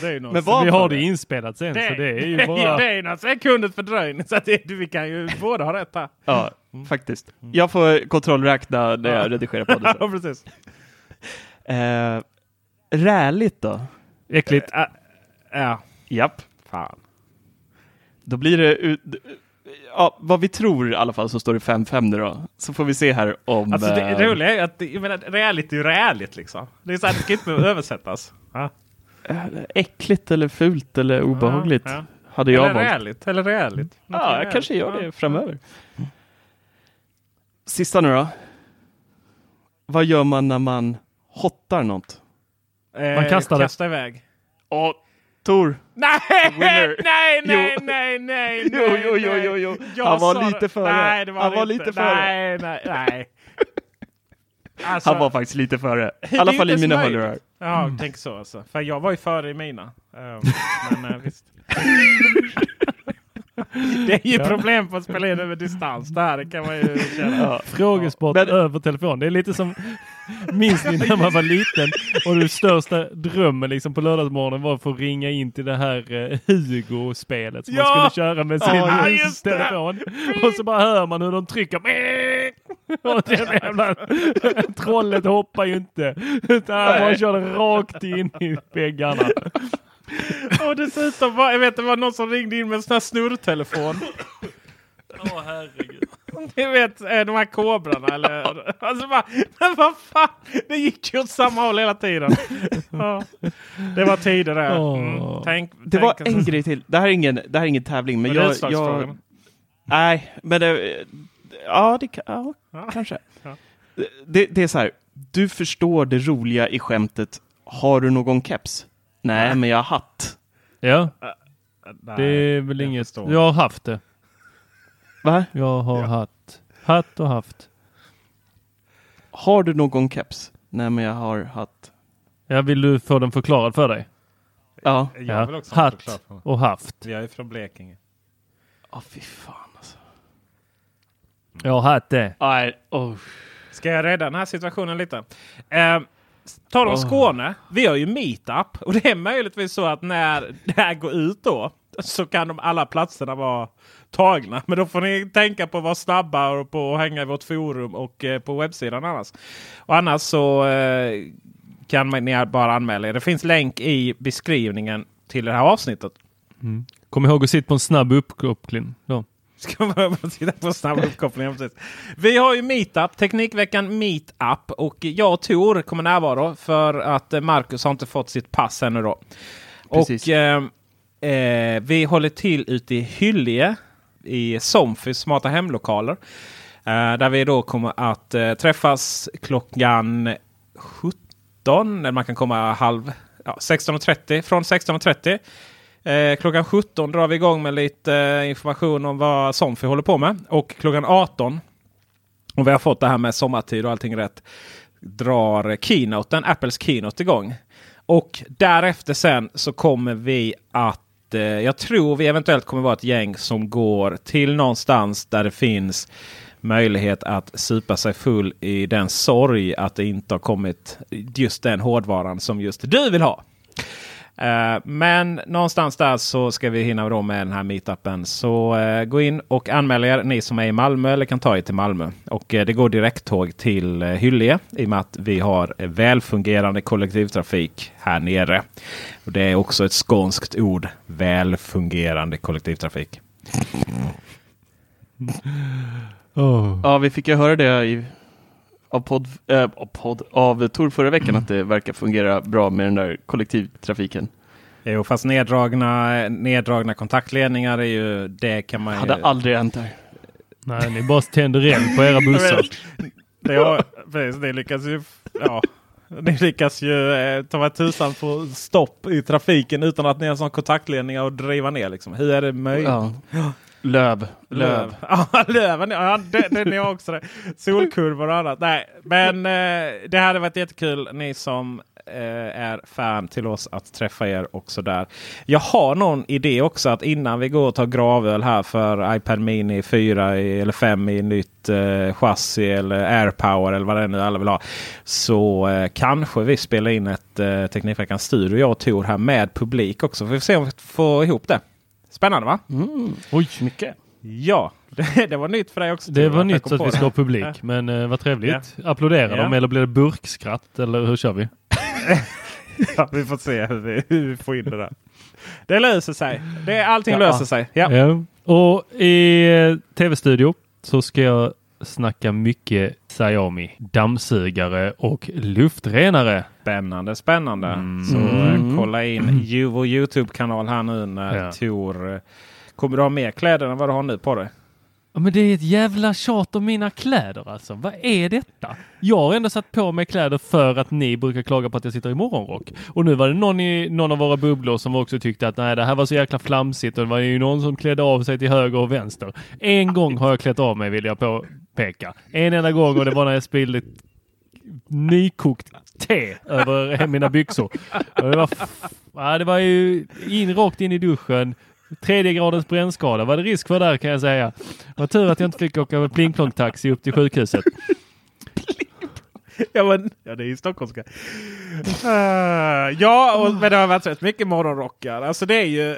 S3: Det är ju något.
S2: Men vad
S1: Vi har
S2: det?
S1: inspelat sen,
S3: det,
S1: så det är ju
S3: det,
S1: bara...
S3: det är några sekunders fördröjning. Så att det, vi kan ju båda ha rätt här.
S2: Ja, faktiskt. Jag får kontrollräkna när jag redigerar podden.
S3: Ja, precis.
S2: Eh, räligt då?
S1: Äckligt.
S3: Ä- ja,
S2: Japp.
S3: fan.
S2: Då blir det... ut- Ja, vad vi tror i alla fall så står det 5-5 nu då. Så får vi se här om...
S3: Alltså det,
S2: eh,
S3: roliga är att det- jag menar, räligt är ju räligt liksom. Det är så här, det ska inte behöva översättas. Ja.
S2: eh, äckligt eller fult eller obehagligt.
S3: Ja, ja.
S2: Hade jag
S3: eller
S2: valt.
S3: räligt. Eller räligt.
S2: Ja, jag kanske gör det framöver. Sista nu då. Vad gör man när man hottar något?
S3: Eh,
S1: Man kastar det.
S3: Kasta iväg.
S2: Åh, Tor!
S3: Nej,
S2: Winner.
S3: nej, nej, nej, nej,
S2: Jo,
S3: nej,
S2: jo, jo,
S3: nej.
S2: jo, jo.
S3: Jag
S2: Han var lite
S3: det.
S2: före.
S3: Nej, det var
S2: Han var lite före.
S3: Nej, nej, nej. Alltså,
S2: Han var faktiskt lite före. I alla fall i mina hörlurar.
S3: Ja, tänk så alltså. För jag var ju före i mina. Eh, men eh, visst. Det är ju problem på att spela in över distans. Det här kan man ju känna.
S2: Ja.
S1: Frågesport
S2: Men-
S1: över telefon. Det är lite som, minns ni när man var liten och den största drömmen liksom på lördagsmorgonen var att få ringa in till det här eh, Hugo-spelet som
S3: Ja!
S1: man skulle köra med sin
S3: Ja,
S1: telefon. Och så bara hör man hur de trycker. Och det jävla trollet hoppar ju inte. Utan han bara körde rakt in i väggarna.
S3: Och dessutom var, jag vet det var någon som ringde in med en sån här snurrtelefon.
S1: Åh herregud.
S3: Ni vet eh, de här kobrarna eller? Alltså bara, men vad fan! Det gick ju åt samma håll hela tiden. Ja. Det var tider där. Mm. Tänk,
S2: Det var
S3: tänk-
S2: en grej till. Det här är ingen, det här är ingen tävling. Men
S3: Var det
S2: jag, jag... Nej, men det... Ja, det kan, ja,
S3: Ja.
S2: kanske.
S3: Ja.
S2: Det, det är så här. Du förstår det roliga i skämtet. Har du någon keps? Nej, men jag har hatt.
S1: Ja,
S3: Nej,
S1: det är väl inget.
S3: förstår.
S1: Jag har haft det.
S2: Va?
S1: Jag har haft. Hatt och haft.
S2: Har du någon keps? Nej, men jag har hatt.
S1: Ja, vill du få den förklarad för dig?
S2: Ja.
S3: Jag
S1: Ja.
S3: vill också ha
S1: Hatt och haft.
S3: Jag är från Blekinge.
S2: Ja, fy fan alltså.
S1: Jag har haft det.
S2: Nej, oh.
S3: Ska jag rädda den här situationen lite? Eh, de
S1: Åh.
S3: Skåne. Vi har ju meetup och det är möjligtvis så att när det här går ut då så kan de alla platserna vara tagna. Men då får ni tänka på att vara snabba och på att hänga i vårt forum och eh, på webbsidan annars. Och annars så eh, kan man, ni bara anmäla er. Det finns länk i beskrivningen till det här avsnittet.
S1: Mm. Kom ihåg att sitta på en snabb uppkoppling. Då.
S3: Ska man titta på snabb uppkoppling. Precis. Vi har ju Meetup, Teknikveckan Meetup och jag och Tor kommer närvaro för att Marcus har inte fått sitt pass ännu då.
S2: Precis.
S3: Och eh, eh, vi håller till ute i Hyllie i Somfys smarta hemlokaler. Eh, där vi då kommer att eh, träffas klockan 17. Eller man kan komma halv ja, 16.30 från 16.30. Eh, klockan 17 drar vi igång med lite eh, information om vad Somfy håller på med. Och klockan 18, och vi har fått det här med sommartid och allting rätt, drar keynoten, Apples keynote igång. Och därefter sen så kommer vi att eh, jag tror vi eventuellt kommer vara ett gäng som går till någonstans där det finns möjlighet att supa sig full i den sorg att det inte har kommit just den hårdvaran som just du vill ha. Eh, men någonstans där så ska vi hinna då med den här meetupen. Så eh, gå in och anmäl er ni som är i Malmö eller kan ta er till Malmö. Och eh, det går direkttåg till uh, Hyllie i och med att vi har välfungerande kollektivtrafik här nere. Och Det är också ett skånskt ord. Välfungerande kollektivtrafik.
S1: Oh.
S2: Ja, vi fick ju höra det i, av, podd, äh, av, podd, av Tor förra veckan att det verkar fungera bra med den där kollektivtrafiken.
S3: Jo, fast neddragna, neddragna kontaktledningar är ju det kan man ju...
S2: Hade aldrig hänt där.
S1: Nej, ni bara tänder eld på era bussar.
S3: Det, har, precis, det lyckas ju... Ja, ni lyckas ju eh, ta mig tusan få stopp i trafiken utan att ni har sån kontaktledningar och driva ner. Liksom. Hur är det möjligt?
S2: Ja. Löv. Löv.
S3: Ja, löven. Ja, det, det är också det. Solkurvor och annat. Nej, men eh, det hade varit jättekul ni som eh, är fan till oss att träffa er också där. Jag har någon idé också att innan vi går och tar gravöl här för iPad Mini 4 i, eller 5 i nytt eh, chassi eller AirPower eller vad det är nu alla vill ha. Så eh, kanske vi spelar in ett eh, Teknikveckan Studio jag och Tor här med publik också. Vi får se om vi får ihop det. Spännande va?
S2: Mm.
S1: Oj,
S2: mycket.
S3: Ja, det, det var nytt för dig också.
S1: Det var nytt att vi ska ha publik.
S3: Ja.
S1: Men eh, vad trevligt.
S3: Ja.
S1: Applåderar
S3: Ja.
S1: de eller blir det burkskratt? Eller hur kör vi?
S3: Ja, vi får se hur vi, hur vi får in det där. Det löser sig. Det, allting
S1: Ja.
S3: löser sig. Ja.
S1: Ja. Och i eh, tv-studio så ska jag snacka mycket Xiaomi dammsugare och luftrenare.
S3: Spännande, spännande.
S1: Mm.
S3: Så
S1: Mm.
S3: eh, kolla in ju- vår Youtube-kanal här nu när
S1: Ja.
S3: Tor... eh, Kommer du ha mer kläder än vad du har nu på dig?
S1: Ja, men det är ett jävla tjat om mina kläder alltså. Vad är detta? Jag har ändå satt på mig kläder för att ni brukar klaga på att jag sitter i morgonrock. Och nu var det någon i någon av våra bubblor som också tyckte att nej, det här var så jäkla flamsigt och det var ju någon som klädde av sig till höger och vänster. En gång har jag klätt av mig vill jag påpeka. En enda gång och det var när jag spillde nykokt te över mina byxor. Och det, var ja, det var ju in, rakt in i duschen. Tredje gradens brännskada var det risk för där kan jag säga. Var tur att jag inte fick åka med plingplong-taxi upp till sjukhuset.
S3: Ja, men, ja det är ju stockholmska. Uh, ja, och, men det har varit rätt mycket morgonrockar. Alltså det är ju,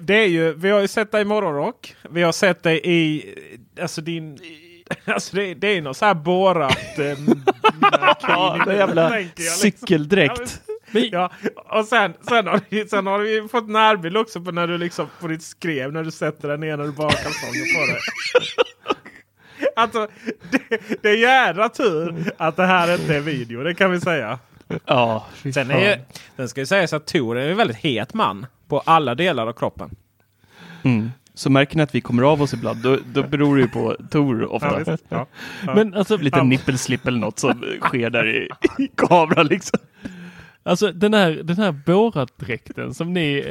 S3: det är ju, vi har ju sett dig i morgonrock. Vi har sett dig i, alltså din, alltså det, det är något så här borat. Eh,
S2: Ja, det jävla
S3: liksom.
S2: cykeldräkt.
S3: Ja, och sen, sen, har vi, sen har vi fått närbild också på när du liksom på ditt skrev när du sätter ner när du bara kalsonger på dig. Alltså, det, det är jädra tur att det här inte är video, det kan vi säga.
S2: Ja,
S3: Sen, är ju, sen ska ju sägas att Tor är en väldigt het man på alla delar av kroppen.
S2: Mm. Så märker ni att vi kommer av oss ibland, då, då beror det ju på Tor ofta.
S3: Ja. Ja. Ja.
S1: Men alltså,
S2: Lite
S1: ja,
S2: nippelslip eller något som sker där i, i kameran liksom.
S1: alltså den här, den här Borat-dräkten som ni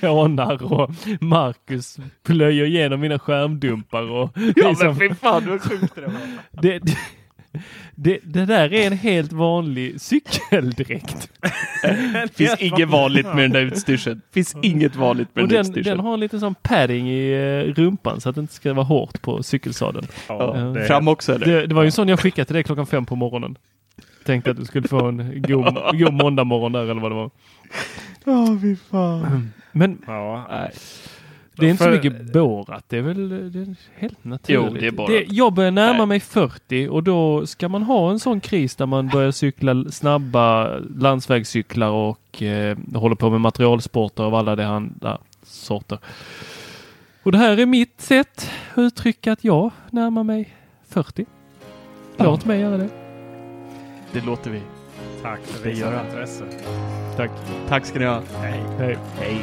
S1: eh, anar och Marcus plöjer igenom mina skärmdumpar och
S2: Ja
S1: liksom-
S2: men fy fan vad sjukt det var.
S1: det, det, det, där är en helt vanlig cykeldräkt.
S2: Finns inget vanligt med den där utstyrseln. Finns inget vanligt med
S1: Och
S2: den, där
S1: den, den har en liten sån padding i eh, rumpan så att det inte ska vara hårt på cykelsadeln.
S3: Ja, är-
S2: Fram också eller?
S1: Det, det var ju en sån jag skickade till dig klockan fem på morgonen. Tänkte att du skulle få en god, god måndag morgon där eller vad det var.
S2: Ja, fy fan.
S1: Men
S5: Ja.
S1: nej. Det är inte så
S5: För-
S1: mycket Borat. Det är väl det är helt naturligt.
S2: Jo, det är Borat.
S1: jag börjar närma
S2: Nej.
S1: mig 40 och då ska man ha en sån kris där man börjar cykla snabba landsvägscyklar och eh, håller på med materialsporter av alla de andra sorter. Och det här är mitt sätt att uttrycka att jag närmar mig 40. Låt mig göra det.
S2: Det låter vi.
S5: Tack för
S2: Det
S5: visat intresse.
S1: Tack.
S2: Tack ska ni ha.
S5: Hej.
S1: Hej.
S2: Hej.